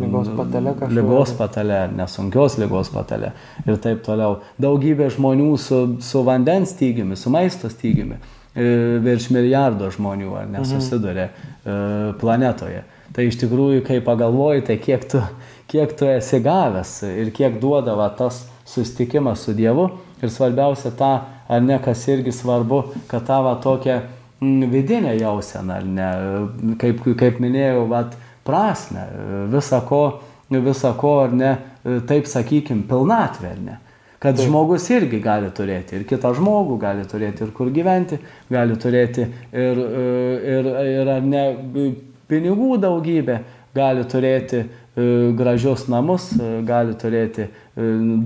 Ligos patale. Ligos patale, nesunkios lygos patale ir taip toliau. Daugybė žmonių su, su vandens stygiumi, su maisto stygiumi, e, virš milijardo žmonių nesusiduria e, planetoje. Tai iš tikrųjų, kai pagalvoji, tai kiek tu, kiek tu esi gavęs ir kiek duodava tas susitikimas su Dievu ir svarbiausia ta, ar ne, kas irgi svarbu, kad tavo tokia vidinė jausena, ar ne, kaip, kaip minėjau, vat, prasme, visa ko, visa ko, ar ne, taip sakykim, pilnatvė, ar ne. Kad Taip. žmogus irgi gali turėti ir kitą žmogų, gali turėti ir kur gyventi, gali turėti ir, ir, ir ar ne pinigų daugybę, gali turėti e, gražius namus, e, gali turėti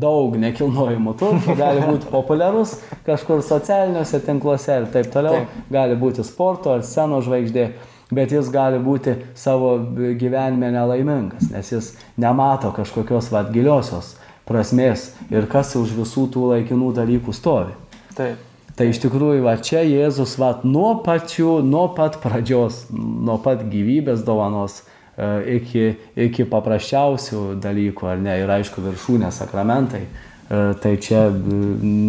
daug nekilnojimo turto, gali būti populiarus kažkur socialiniuose tinkluose ir taip toliau, Taip. gali būti sporto ar scenos žvaigždė, bet jis gali būti savo gyvenime nelaimingas, nes jis nemato kažkokios vad giliosios prasmės ir kas už visų tų laikinų dalykų stovi. Taip. Tai iš tikrųjų, va čia Jėzus, va nuo pačių, nuo pat pradžios, nuo pat gyvybės dovanos e, iki, iki paprasčiausių dalykų, ar ne, ir aišku, viršūnės sakramentai, e, tai čia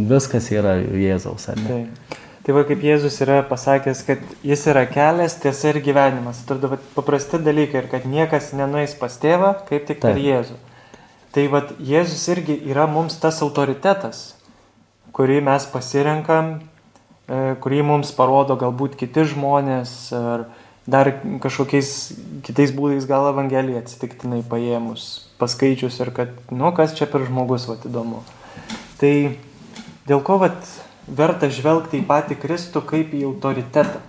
viskas yra Jėzaus, ar ne? Taip. Tai va kaip Jėzus yra pasakęs, kad jis yra kelias, tiesa ir gyvenimas. Atrodo, va, paprasti dalykai ir kad niekas nenueis pas tėvą, kaip tik per Taip. Jėzų. Tai va Jėzus irgi yra mums tas autoritetas, kurį mes pasirenkam, e, kurį mums parodo galbūt kiti žmonės ar dar kažkokiais kitais būdais gal Evangeliją atsitiktinai paėmus, paskaičius ir kad, nu, kas čia per žmogus, va, įdomu. Tai dėl ko, va, verta žvelgti į patį Kristų kaip į autoritetą.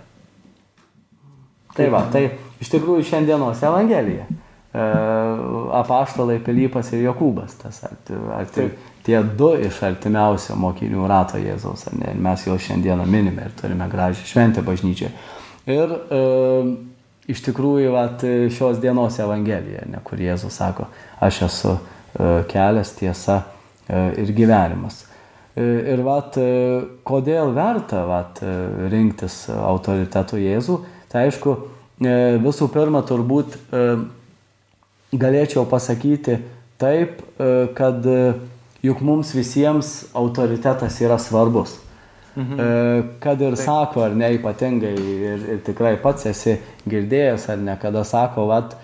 Tai va, tai iš tikrųjų šiandienos Evangelija. E, apaštalai Pilypas ir Jokūbas, tas arti, arti, tie du iš artimiausio mokinių rato Jėzaus, ar ne? Ir mes jau šiandieną minime ir turime gražią šventę bažnyčią. Ir e, iš tikrųjų vat, šios dienos Evangelija, ne, kur Jėzus sako, aš esu e, kelias, tiesa e, ir gyvenimas. E, ir vat, kodėl verta vat, rinktis autoritetų Jėzų, tai aišku, visų pirma turbūt galėčiau pasakyti taip, kad juk mums visiems autoritetas yra svarbus. Mhm. E, kad ir Taip. sako, ar ne ypatingai, ir, ir tikrai pats esi girdėjęs, ar ne, kada sako, vat,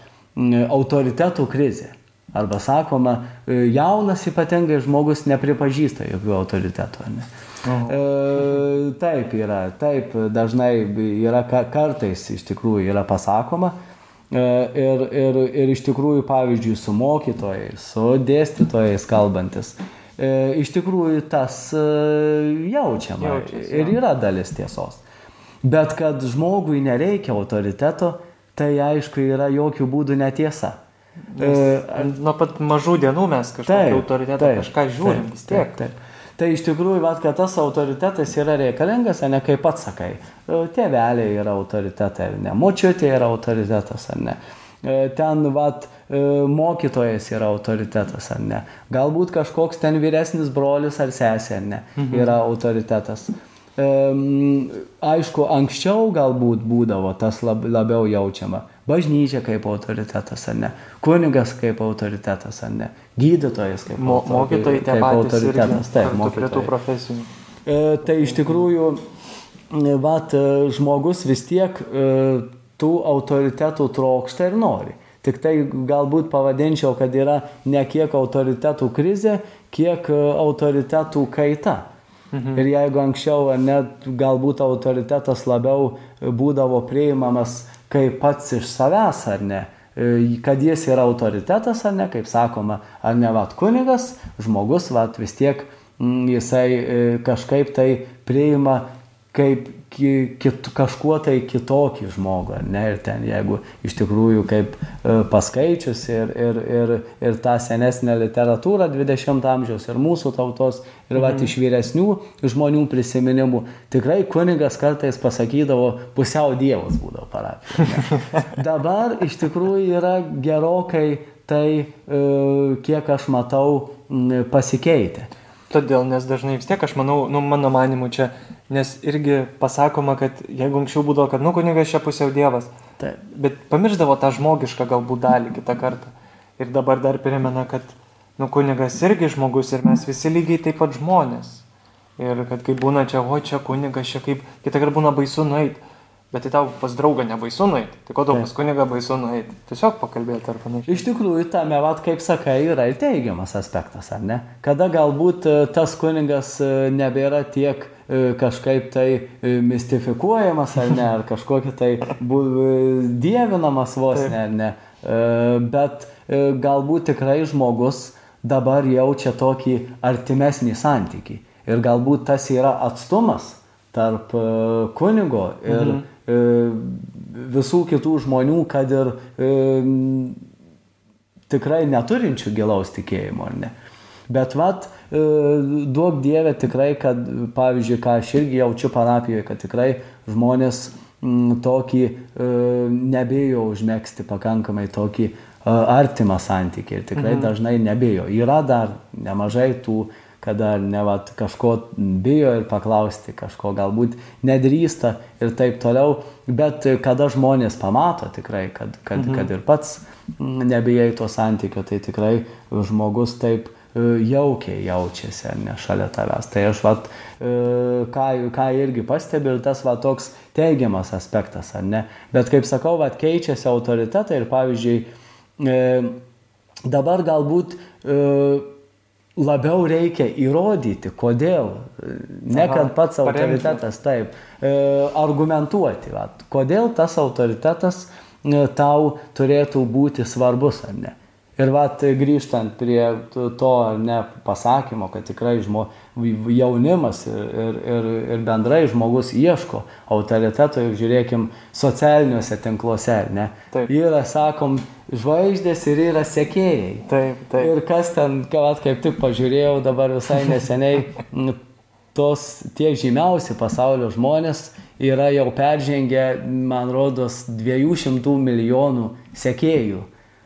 autoritetų krizė. Arba sakoma, e, jaunas ypatingai žmogus nepripažįsta jokių autoritetų. Ne? E, taip yra, taip dažnai yra kartais iš tikrųjų yra pasakoma. E, ir, ir, ir iš tikrųjų, pavyzdžiui, su mokytojais, su dėstytojais kalbantis, e, iš tikrųjų tas e, jaučiama Jaučiasi, ir yra dalis tiesos. Bet kad žmogui nereikia autoriteto, tai aišku yra jokių būdų netiesa. Nes, e, nuo pat mažų dienų mes kažkokį autoritetą taip, kažką žiūrim taip, vis tiek. Taip, taip. Tai iš tikrųjų, vat, kad tas autoritetas yra reikalingas, ne kaip pats sakai. E, tėveliai yra autoritetai, ar ne? Močiutė yra autoritetas, ar ne? E, ten, vat, E, mokytojas yra autoritetas ar ne. Galbūt kažkoks ten vyresnis brolis ar sesė ar ne mhm. yra autoritetas. E, aišku, anksčiau galbūt būdavo tas lab, labiau jaučiama. Bažnyčia kaip autoritetas ar ne. Kunigas kaip autoritetas ar ne. Gydytojas kaip, Mo, mokytojai kaip autoritetas. Taip, mokytojai. profesijų. E, tai iš tikrųjų, vat, žmogus vis tiek e, tų autoritetų trokšta ir nori. Tik tai galbūt pavadinčiau, kad yra ne kiek autoritetų krizė, kiek e, autoritetų kaita. Mhm. Ir jeigu anksčiau net galbūt autoritetas labiau būdavo priimamas kaip pats iš savęs ar ne, e, kad jis yra autoritetas ar ne, kaip sakoma, ar ne vat kunigas, žmogus vat vis tiek jisai e, kažkaip tai priima kaip kit, kažkuo tai kitokį žmogų, ne, ir ten jeigu iš tikrųjų kaip e, paskaičius ir, ir, ir, ir tą senesnę literatūrą 20 amžiaus ir mūsų tautos, ir mhm. va iš vyresnių žmonių prisiminimų, tikrai kunigas kartais pasakydavo, pusiau dievas būdavo parapijoje. <laughs> Dabar iš tikrųjų yra gerokai tai, e, kiek aš matau, pasikeitė. Todėl, nes dažnai vis tiek, aš manau, nu, mano manimu čia, nes irgi pasakoma, kad jeigu anksčiau būdavo, kad, nu, kunigas čia pusiau dievas, Taip. bet pamirždavo tą žmogišką galbūt dalį kitą kartą. Ir dabar dar primena, kad, nu, kunigas irgi žmogus ir mes visi lygiai taip pat žmonės. Ir kad kai būna čia, o čia kunigas, čia kaip, kitą kartą būna baisu nueiti Bet tai tau pas draugą nebaisu nueiti. Tai ko tau pas kunigą baisu nueiti? Tiesiog pakalbėti ar panašiai. Iš tikrųjų, tame, vat, kaip sakai, yra ir teigiamas aspektas, ar ne? Kada galbūt e, tas kunigas e, nebėra tiek e, kažkaip tai mistifikuojamas, ar ne, ar kažkokia tai dievinamas vos, ne, ar ne. Bet galbūt tikrai žmogus dabar jaučia tokį artimesnį santykį. Ir galbūt tas yra atstumas tarp kunigo ir, mhm visų kitų žmonių, kad ir e, tikrai neturinčių gilaus tikėjimo, ar ne. Bet vat, e, duok Dievę tikrai, kad, pavyzdžiui, ką aš irgi jaučiu parapijoje, kad tikrai žmonės m, tokį e, nebėjo užmėgsti pakankamai tokį e, artimą santykį ir tikrai mhm. dažnai nebėjo. Yra dar nemažai tų kada ne vat, kažko bijo ir paklausti, kažko galbūt nedrįsta ir taip toliau, bet kada žmonės pamato tikrai, kad, kad, mhm. kad ir pats nebijai to santykio, tai tikrai žmogus taip e, jaukiai jaučiasi, ne šalia tavęs. Tai aš, vat, e, ką, ką irgi pastebiu, ir tas va toks teigiamas aspektas, ar ne. Bet kaip sakau, vat, keičiasi autoritetai ir pavyzdžiui, e, dabar galbūt labiau reikia įrodyti, kodėl. Ne kad pats autoritetas, taip, e, argumentuoti, vat, kodėl tas autoritetas e, tau turėtų būti svarbus ar ne. Ir vat grįžtant prie to ne pasakymo, kad tikrai žmo, jaunimas ir, ir, ir bendrai žmogus ieško autoriteto, juk žiūrėkim, socialiniuose tinkluose, ne? Taip. Yra, sakom, žvaigždės ir yra sekėjai. Taip, taip. Ir kas ten, kad kaip tik pažiūrėjau dabar visai neseniai, <laughs> tos tie žymiausi pasaulio žmonės yra jau peržengę, man rodos, 200 milijonų sekėjų.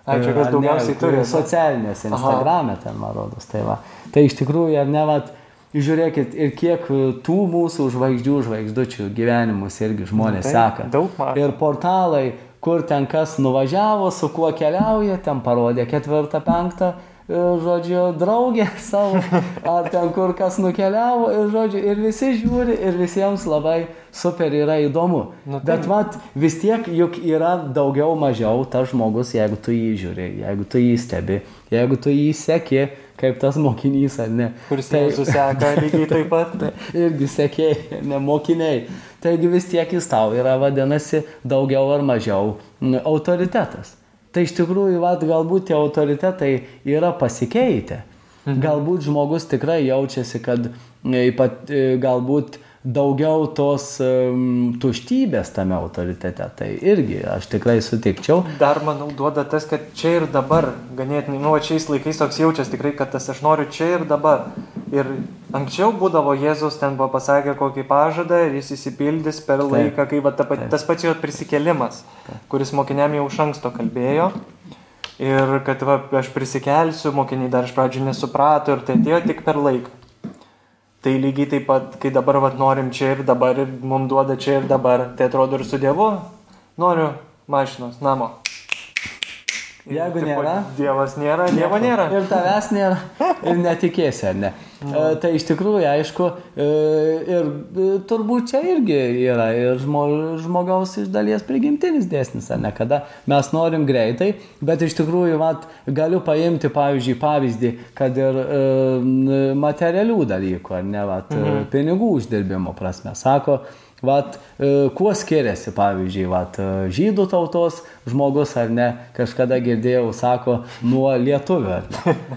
Ai, čia kas daugiausiai turi? Socialinėse, Instagram'e ten, man rodos. Tai, va. tai iš tikrųjų, ar ne, vat, žiūrėkit, ir kiek tų mūsų žvaigždžių, žvaigždučių gyvenimus irgi žmonės Taip, seka. daug mato. Ir portalai, kur ten kas nuvažiavo, su kuo keliauja, ten parodė ketvirtą, penktą, e, žodžiu, draugę savo, ar ten kur kas nukeliavo, ir, žodžiu, ir visi žiūri, ir visiems labai super yra įdomu. Nu, taip. Bet vat, vis tiek juk yra daugiau mažiau tas žmogus, jeigu tu jį žiūri, jeigu tu jį stebi, jeigu tu jį seki, kaip tas mokinys, ar ne. Kuris Tai- tai... suseka lygiai taip pat. <laughs> Tai irgi sekėjai, ne mokiniai. Taigi vis tiek jis tau yra vadinasi daugiau ar mažiau autoritetas. Tai iš tikrųjų, vat, galbūt tie autoritetai yra pasikeitę. Mhm. Galbūt žmogus tikrai jaučiasi, kad e, ypat, e, galbūt daugiau tos um, tuštybės tame autoritete. Tai irgi aš tikrai sutikčiau. Dar manau duoda tas, kad čia ir dabar, ganėtinai, nu, šiais laikais toks jaučiasi tikrai, kad tas aš noriu čia ir dabar. Ir anksčiau būdavo Jėzus ten buvo pasakę kokį pažadą ir jis įsipildys per Taip. laiką, kai va, ta, pat- Taip. tas pats jo prisikėlimas, kuris mokiniam jau iš anksto kalbėjo. Ir kad va, aš prisikelsiu, mokiniai dar iš pradžių nesuprato ir tai atėjo tik per laiką. Tai lygiai taip pat, kai dabar vat, norim čia ir dabar ir mums duoda čia ir dabar, tai atrodo ir su Dievu, noriu mašinos, namo. Ir Jeigu tipo, nėra, Dievas nėra, Dievo nėra. Ir tavęs nėra. Ir netikėsi, ar ne? E, tai iš tikrųjų, aišku, e, ir e, turbūt čia irgi yra ir žmo, žmogaus iš dalies prigimtinis dėsnis, ar ne? Kada mes norim greitai, bet iš tikrųjų, vat, galiu paimti, pavyzdžiui, pavyzdį, kad ir materialių dalykų, ar ne, vat, mhm. pinigų uždirbimo prasme. Sako, Vat, kuo skiriasi, pavyzdžiui, vat, e, žydų tautos žmogus ar ne, kažkada girdėjau, sako, nuo lietuvių.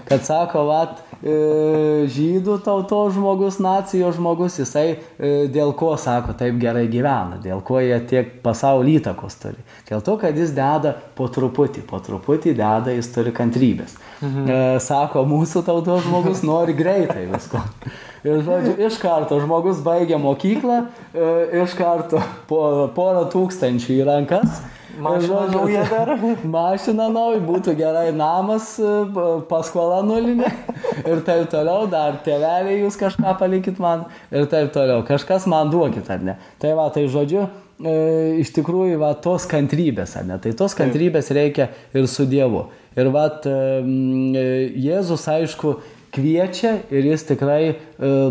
Kad sako, vat, e, žydų tautos žmogus, nacijos žmogus, jisai e, dėl ko, sako, taip gerai gyvena, dėl ko jie tiek pasaulio įtakos turi. Dėl to, kad jis deda po truputį, po truputį deda, jis turi kantrybės. Mhm. E, sako, mūsų tautos žmogus nori greitai visko. Ir, žodžiu, iš karto žmogus baigia mokyklą, e, iš karto po, porą tūkstančių į rankas. Mašina nauja dar. <laughs> Mašina nauja, būtų gerai namas, e, paskola nulinė. Ir taip toliau, dar tėveliai jūs kažką palikit man. Ir taip toliau, kažkas man duokit, ar ne. Tai va, tai žodžiu, e, iš tikrųjų, va, tos kantrybės, ar ne. Tai tos kantrybės reikia ir su Dievu. Ir va, Jėzus, aišku, kviečia ir jis tikrai e,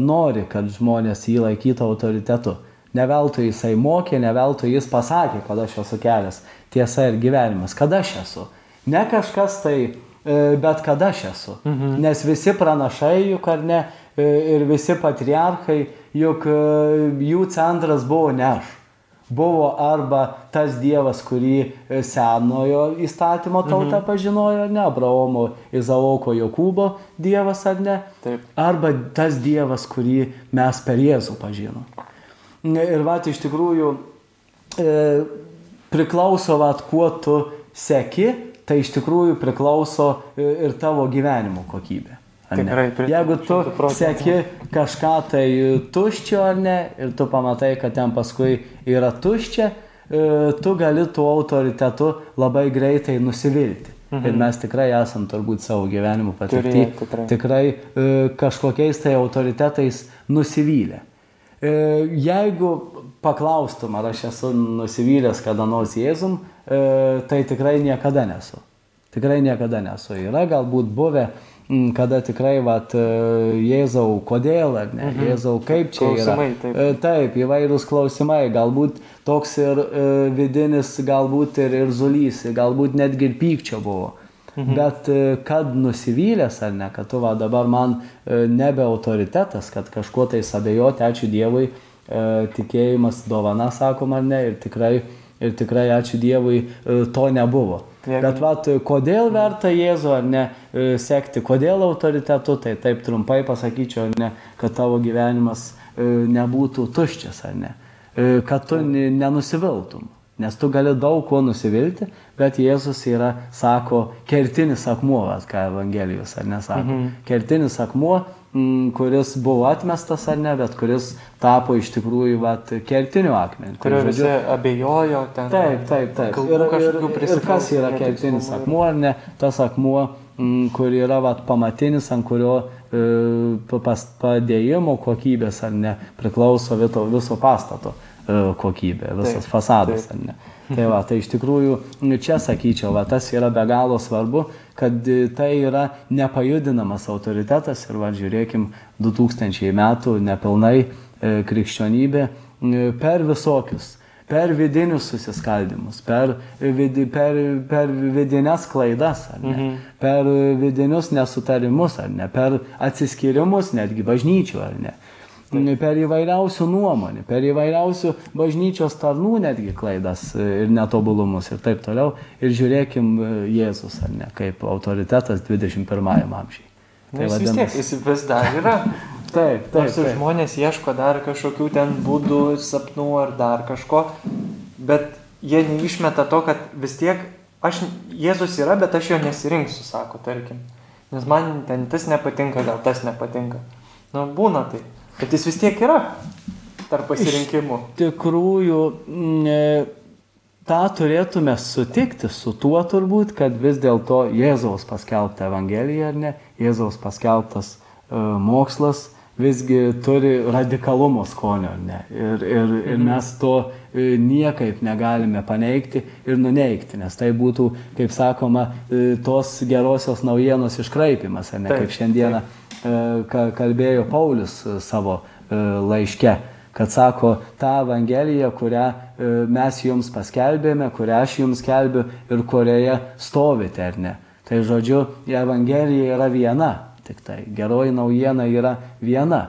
nori, kad žmonės jį laikytų autoritetu. Ne veltui jisai mokė, ne veltui jis pasakė, kad aš esu kelias, tiesa ir gyvenimas, kad aš esu. Ne kažkas tai, e, bet kad aš esu. Mhm. Nes visi pranašai juk ar ne, e, ir visi patriarchai, juk e, jų centras buvo ne aš. Buvo arba tas Dievas, kurį senojo įstatymo tauta mhm. pažinojo, ne, Abraomo, Izaoko, Jokūbo Dievas ar ne, Taip. arba tas Dievas, kurį mes per Jėzų pažinom. Ir va, iš tikrųjų e, priklauso, va, kuo tu seki, tai iš tikrųjų priklauso e, ir tavo gyvenimo kokybė. Tikrai, pritariu, Jeigu tu 100%. seki kažką tai tuščio ar ne ir tu pamatai, kad ten paskui yra tuščia, e, tu gali tuo autoritetu labai greitai nusivilti. Mhm. Ir mes tikrai esam turbūt savo gyvenimo. Turėję, tikrai. tikrai e, kažkokiais tai autoritetais nusivylę. E, Jeigu paklaustum, ar aš esu nusivylęs kada nors Jėzum, e, tai tikrai niekada nesu. Tikrai niekada nesu. Yra galbūt buvę, kada tikrai, vat, e, Jėzau, kodėl, ar ne, mhm. Jėzau, kaip čia Klausimai, yra. taip. Taip, įvairūs klausimai, galbūt toks ir vidinis, galbūt ir, ir zulys, galbūt netgi ir pykčio buvo. Mhm. Bet e, kad nusivylęs ar ne, kad tu va dabar man e, nebe autoritetas, kad kažkuo tai abejoti, ačiū Dievui, e, tikėjimas dovana, sakom ar ne, ir tikrai, ir tikrai ačiū Dievui to nebuvo. Jeigu- Bet vat, kodėl verta Jėzų ar ne sekti, kodėl autoritetu, tai taip trumpai pasakyčiau, ne, kad tavo gyvenimas nebūtų tuščias ar ne, kad tu ne- nenusiviltum. Nes tu gali daug ko nusivilti, bet Jėzus yra, sako, kertinis akmuo, ką Evangelijos ar nesako. Mhm. Kertinis akmuo mm, kuris buvo atmestas ar ne, bet kuris tapo iš tikrųjų vat, kertiniu akmeniu. Tai Kurio žodžiu, visi abejojo ten. Taip, taip, taip. Ir, ir, ir kas yra kertinis akmuo, ar ne? Tas akmuo, mm, kur yra vat, pamatinis, ant kurio e, padėjimo kokybės, ar ne, priklauso viso, viso pastato kokybė, visas Taip, fasadas, taip. Tai va, tai iš tikrųjų čia sakyčiau, va, tas yra be galo svarbu, kad e, tai yra nepajudinamas autoritetas ir va, žiūrėkim, 2000 metų nepilnai e, krikščionybė e, per visokius per vidinius susiskaldimus, per, vidi, per, per vidinės klaidas, ne, mhm. per vidinius nesutarimus, ar ne, per atsiskyrimus netgi bažnyčių, ar ne. Per įvairiausių nuomonių, per įvairiausių bažnyčios tarnų netgi klaidas e, ir netobulumus ir taip toliau. Ir žiūrėkim e, Jėzus, ar ne, kaip autoritetas 21 amžiai. Tai vis tiek, jis vis dar yra. <laughs> Taip, taip. Nors ir žmonės ieško dar kažkokių ten būdų, sapnų ar dar kažko, bet jie neišmeta to, kad vis tiek aš, Jėzus yra, bet aš jo nesirinksiu, sako, tarkim. Nes man ten tas nepatinka, gal tas nepatinka. Nu, būna tai. Bet jis vis tiek yra tarp pasirinkimų. tikrųjų mm, e, tą turėtume sutikti su tuo turbūt, kad vis dėlto Jėzaus paskelbta Evangelija ar ne, Jėzaus paskelbtas e, mokslas visgi turi radikalumo skonio, ar ne. Ir, ir, ir mes to e, niekaip negalime paneigti ir nuneigti, nes tai būtų, kaip sakoma, e, tos gerosios naujienos iškraipimas, ar ne, Taip, kaip šiandieną ka- kalbėjo Paulius e, savo e, laiške kad sako, tą Evangeliją, kurią e, mes jums paskelbėme, kurią aš jums skelbiu ir kurioje stovite, ar ne. Tai žodžiu, Evangelija yra viena, tik tai geroji naujiena yra viena.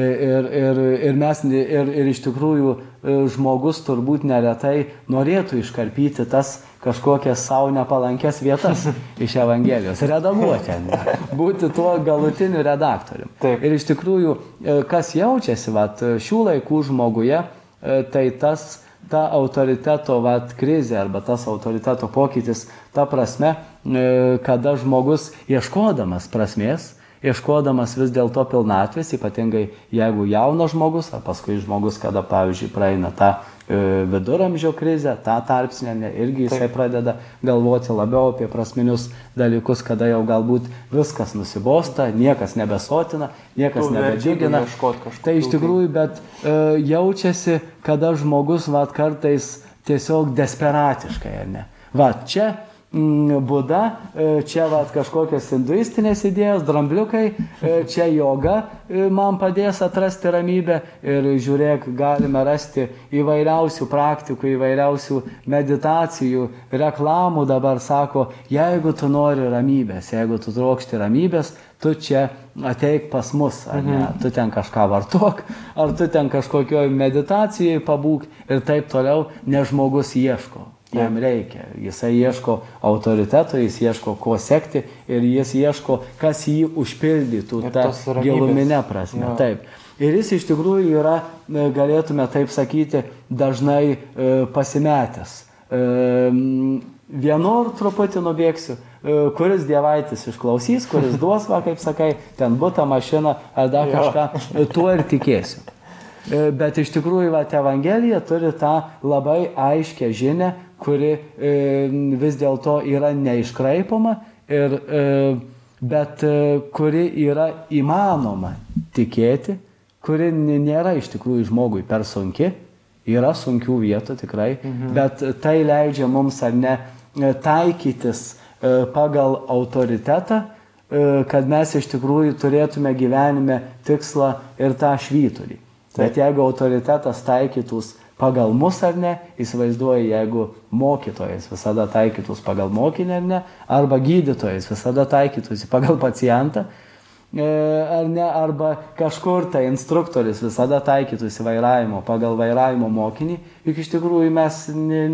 Ir, ir, ir, mes, ir, ir iš tikrųjų e, žmogus turbūt neretai norėtų iškarpyti tas kažkokias savo nepalankės vietas <laughs> iš Evangelijos, redaguoti, ne? būti tuo galutiniu redaktoriumi. Ir iš tikrųjų, e, kas jaučiasi vat, šių laikų žmoguje, e, tai tas, ta autoriteto vat, krizė arba tas autoriteto pokytis, ta prasme, e, kada žmogus ieškodamas prasmės, ieškodamas vis dėlto pilnatvės, ypatingai jeigu jaunas žmogus, ar paskui žmogus, kada, pavyzdžiui, praeina tą viduramžio krizę, tą tarpsnę, ne, irgi jisai pradeda galvoti labiau apie prasminius dalykus, kada jau galbūt viskas nusibosta, niekas nebesotina, niekas nebedžiugina. Tai iš tai. tikrųjų, bet e, jaučiasi, kada žmogus, va, kartais tiesiog desperatiškai, ar ne. Va, čia Buda, e, čia va, kažkokios hinduistinės idėjos, drambliukai, e, čia joga e, man padės atrasti ramybę. Ir žiūrėk, galime rasti įvairiausių praktikų, įvairiausių meditacijų, reklamų dabar sako, jeigu tu nori ramybės, jeigu tu trokšti ramybės, tu čia ateik pas mus, ar ne, tu ten kažką vartok, ar tu ten kažkokioj meditacijai pabūk ir taip toliau, nes žmogus ieško. Jam reikia. Jisai ieško autoriteto, jis ieško ko sekti ir jis ieško, kas jį užpildytų Ir tą giluminę prasme. Jo. Taip. Ir jis iš tikrųjų yra, e, galėtume taip sakyti, dažnai e, pasimetęs. E, m, vienur truputį nubėgsiu, e, kuris dievaitis išklausys, kuris <laughs> duos, va, kaip sakai, ten būtų mašina ar dar kažką, e, tuo ir tikėsiu. E, Bet iš tikrųjų, va, Evangelija turi tą labai aiškę žinę, kuri e, vis dėlto yra neiškraipoma, ir, e, bet e, kuri yra įmanoma tikėti, kuri nėra iš tikrųjų žmogui per sunki, yra sunkių vietų tikrai, mhm. bet tai leidžia mums ar ne taikytis pagal autoritetą, kad mes iš tikrųjų turėtume gyvenime tikslą ir tą švyturį. Bet jeigu autoritetas taikytus pagal mus ar ne, įsivaizduoju, jeigu mokytojas visada taikytus pagal mokinį ar ne, arba gydytojas visada taikytųsi pagal pacientą, ar ne, arba kažkur tai instruktorius visada taikytųsi vairavimo pagal vairavimo mokinį, juk iš tikrųjų mes ne,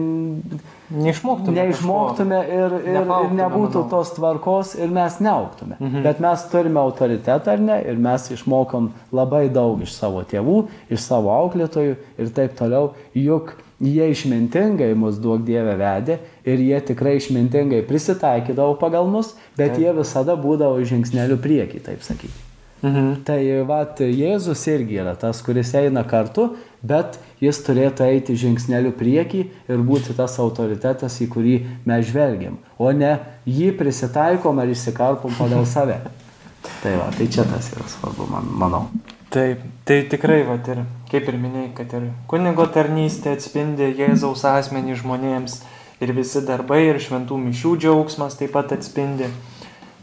Neišmoktume. neišmoktume ir, ir, ir nebūtų manau. tos tvarkos ir mes neauktume. Mhm. Bet mes turime autoritetą ar ne ir mes išmokom labai daug iš savo tėvų, iš savo auklėtojų ir taip toliau, juk jie išmintingai mus duok Dievę vedė ir jie tikrai išmintingai prisitaikydavo pagal mus, bet jie visada būdavo žingsnelių prieki, taip sakyti. Mhm. Tai vat, Jėzus irgi yra tas, kuris eina kartu, bet jis turėtų eiti žingsneliu priekį ir būti tas autoritetas, į kurį mes žvelgiam, o ne jį prisitaikom ar įsikarpom pagal save. <laughs> Tai va, tai čia tas yra svarbu, man, manau. Taip, tai tikrai, va, ir kaip ir minėjai, kad ir kunigo tarnystė atspindi Jėzaus asmenį žmonėms ir visi darbai ir šventų mišių džiaugsmas taip pat atspindi.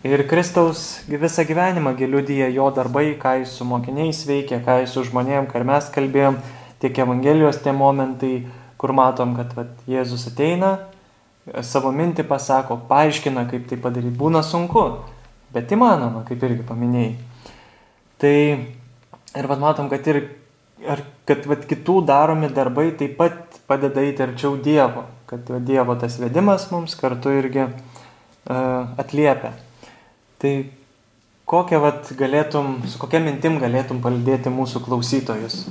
Ir Kristaus visą gyvenimą giliudyja jo darbai, ką jis su mokiniais veikia, ką jis su žmonėm, ką mes kalbėjom, tiek Evangelijos tie momentai, kur matom, kad vat, Jėzus ateina, savo mintį pasako, paaiškina, kaip tai padaryti. Būna sunku, bet įmanoma, kaip irgi paminėjai. Tai ir vat matom, kad ir ar, kad vat, kitų daromi darbai taip pat padeda eiti arčiau Dievo, kad vat, Dievo tas vedimas mums kartu irgi uh, atliepia. Tai kokią vat galėtum, su kokia mintim galėtum palidėti mūsų klausytojus?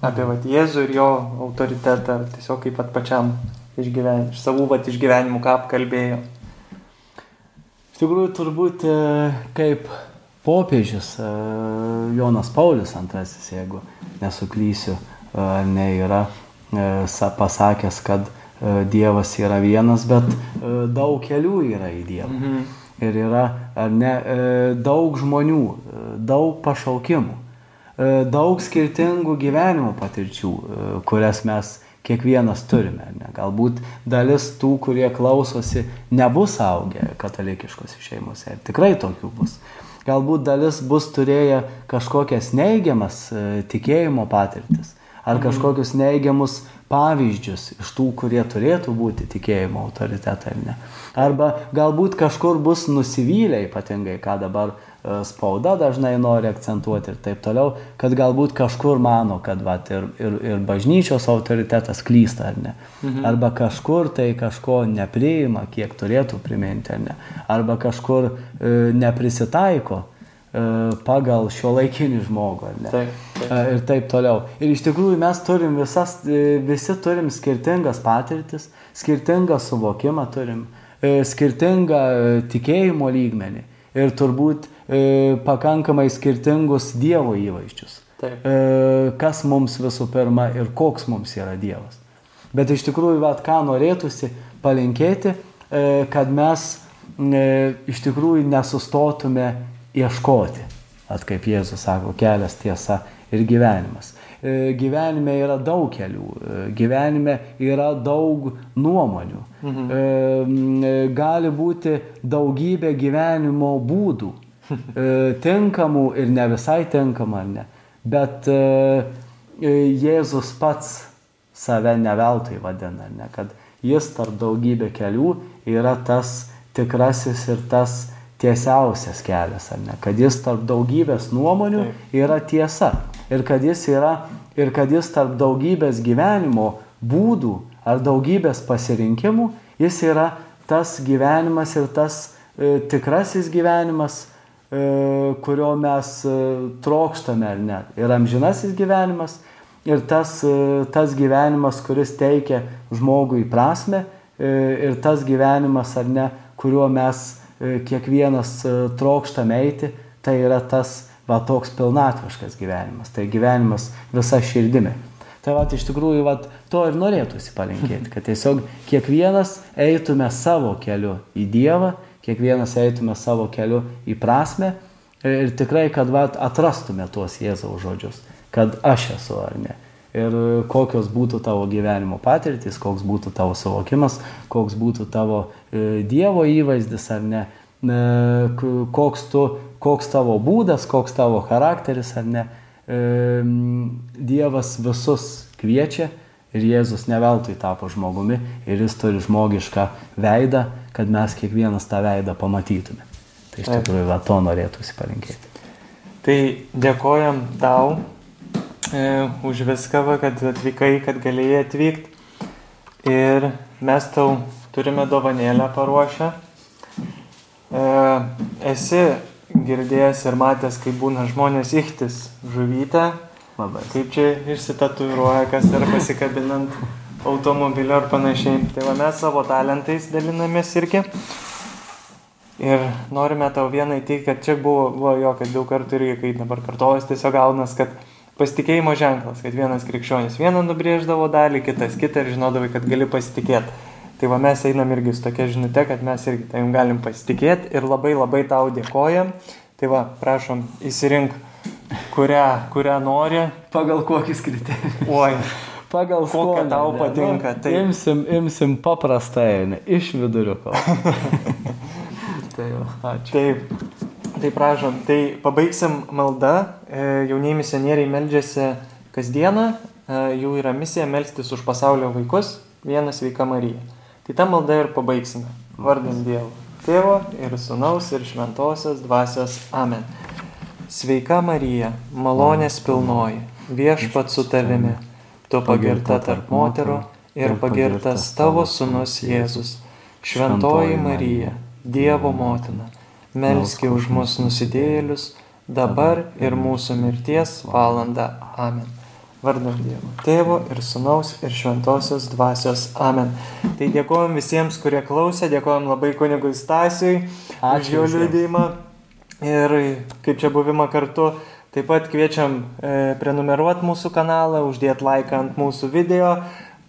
Apie vat Jėzų ir jo autoritetą, tiesiog kaip pat pačiam išgyvenimų, iš savų vat išgyvenimų, ką apkalbėjo. Iš tikrųjų, turbūt e, kaip popiežius e, Jonas Paulius II, jeigu nesuklysiu, e, ne yra sa- pasakęs, kad e, Dievas yra vienas, bet e, daug kelių yra į Dievą. Mhm. Ir yra ne, e, daug žmonių, e, daug pašaukimų, e, daug skirtingų gyvenimo patirčių, e, kurias mes kiekvienas turime. Ne? Galbūt dalis tų, kurie klausosi, nebus augę katalikiškose šeimose. Ir tikrai tokių bus. Galbūt dalis bus turėję kažkokias neigiamas e, tikėjimo patirtis ar kažkokius neigiamus pavyzdžius iš tų, kurie turėtų būti tikėjimo autoritetai. ar Ne? Arba galbūt kažkur bus nusivylę, ypatingai, ką dabar e, spauda dažnai nori akcentuoti ir taip toliau, kad galbūt kažkur mano, kad vat, ir, ir, ir bažnyčios autoritetas klysta ar ne. Mhm. Arba kažkur tai kažko nepriima, kiek turėtų priminti ar ne. Arba kažkur e, neprisitaiko e, pagal šio laikinį žmogų ar ne. Taip, taip. E, ir taip toliau. Ir iš tikrųjų mes turim visas, e, visi turim skirtingas patirtis, skirtingą suvokimą turim, e, skirtingą e, tikėjimo lygmenį ir turbūt e, pakankamai skirtingus Dievo įvaizdžius. Taip. E, kas mums visų pirma ir koks mums yra Dievas. Bet iš tikrųjų, vat, ką norėtųsi palinkėti, e, kad mes e, iš tikrųjų nesustotume ieškoti. At kaip Jėzus sako, kelias tiesa ir gyvenimas. E, Gyvenime yra daug kelių, e, gyvenime yra daug nuomonių. Mhm. Gali būti daugybė gyvenimo būdų, e, tinkamų ir ne visai tinkamų, ar ne. Bet e, e, Jėzus pats save neveltui vadina, ne, kad jis tarp daugybė kelių yra tas tikrasis ir tas tiesiausias kelias, ar ne, kad jis tarp daugybės nuomonių yra tiesa. Ir kad jis yra ir kad jis tarp daugybės gyvenimo būdų ar daugybės pasirinkimų, jis yra tas gyvenimas ir tas e, tikrasis gyvenimas, e, kurio mes e, trokštame ar ne. Ir amžinasis gyvenimas, ir tas, e, tas gyvenimas, kuris teikia žmogui prasme, e, ir tas gyvenimas ar ne, kuriuo mes e, kiekvienas e, trokštame eiti, tai yra tas va toks pilnatviškas gyvenimas, tai gyvenimas visa širdimi. Tai va, iš tikrųjų, va, to ir norėtųsi palinkėti, kad tiesiog kiekvienas eitume savo keliu į Dievą, kiekvienas eitume savo keliu į prasme ir tikrai, kad va, atrastume tuos Jėzaus žodžius, kad aš esu ar ne. Ir kokios būtų tavo gyvenimo patirtis, koks būtų tavo suvokimas, koks būtų tavo e, Dievo įvaizdis ar ne, e, koks, tu, koks tavo būdas, koks tavo charakteris ar ne. E, Dievas visus kviečia ir Jėzus neveltui tapo žmogumi ir jis turi žmogišką veidą, kad mes kiekvienas tą veidą pamatytume. Tai iš tikrųjų va, to norėtųsi palinkėti. Tai dėkojam tau e, už viską, va, kad atvykai, kad galėjai atvykti. Ir mes tau turime dovanėlę paruošę. E, esi girdėjęs ir matęs, kaip būna žmonės ichtis žuvytę, Labai. kaip čia išsitatuiruoja, kas ar pasikabinant automobilio ar panašiai. Tai va mes savo talentais dalinamės irgi. Ir norime tau vieną įteikti, kad čia buvo, buvo jo, kad daug kartų irgi, kai dabar kartojas, tiesiog gaunas, kad pasitikėjimo ženklas, kad vienas krikščionis vieną nubrėždavo dalį, kitas kitą ir žinodavai, kad gali pasitikėti. Tai va mes einam irgi su tokia žinute, kad mes irgi tavim galim pasitikėti ir labai labai tau dėkojam. Tai va, prašom, įsirink, kurią, kurią nori. Pagal kokius kriterijus? Oi, Pagal Kokia skonį, tau ne? patinka, Nu, tai- Imsim, imsim paprastai, ne, iš viduriuko. <laughs> tai jau, ačiū. Taip, tai prašom, tai pabaigsim maldą. E, Jaunieji misionieriai meldžiasi kasdieną, e, jų yra misija melstis už pasaulio vaikus, vienas sveika Marija. Tai tą maldą ir pabaigsime. Vardant Dievo. Tėvo ir Sūnaus ir Šventosios dvasios Amen. Sveika Marija, malonės pilnoji, viešpat su tavimi, tu pagirta tarp moterų ir pagirtas tavo Sūnus Jėzus. Šventoji Marija, Dievo motina, melski už mus nusidėjėlius, dabar ir mūsų mirties valanda. Amen. Vardam Dievo. Tėvo ir Sūnaus ir Šventosios dvasios. Amen. Tai dėkojom visiems, kurie klausė, dėkojom labai kunigui Stasiui už jo liūdėjimą ir kaip čia buvimą kartu. Taip pat kviečiam e, prenumeruoti mūsų kanalą, uždėti laiką ant mūsų video,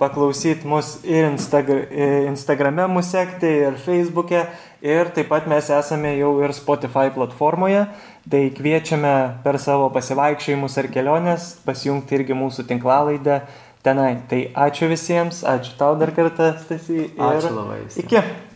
paklausyti mus ir Instagra e, Instagrame mūsų sekti, ir Facebook'e, ir taip pat mes esame jau ir Spotify platformoje, tai kviečiame per savo pasivaikščiojimus ar keliones pasijungti irgi mūsų tinklalaidę tenai. Tai ačiū visiems, ačiū tau dar kartą, Stasy. ir Ačiū labai visiems. Iki.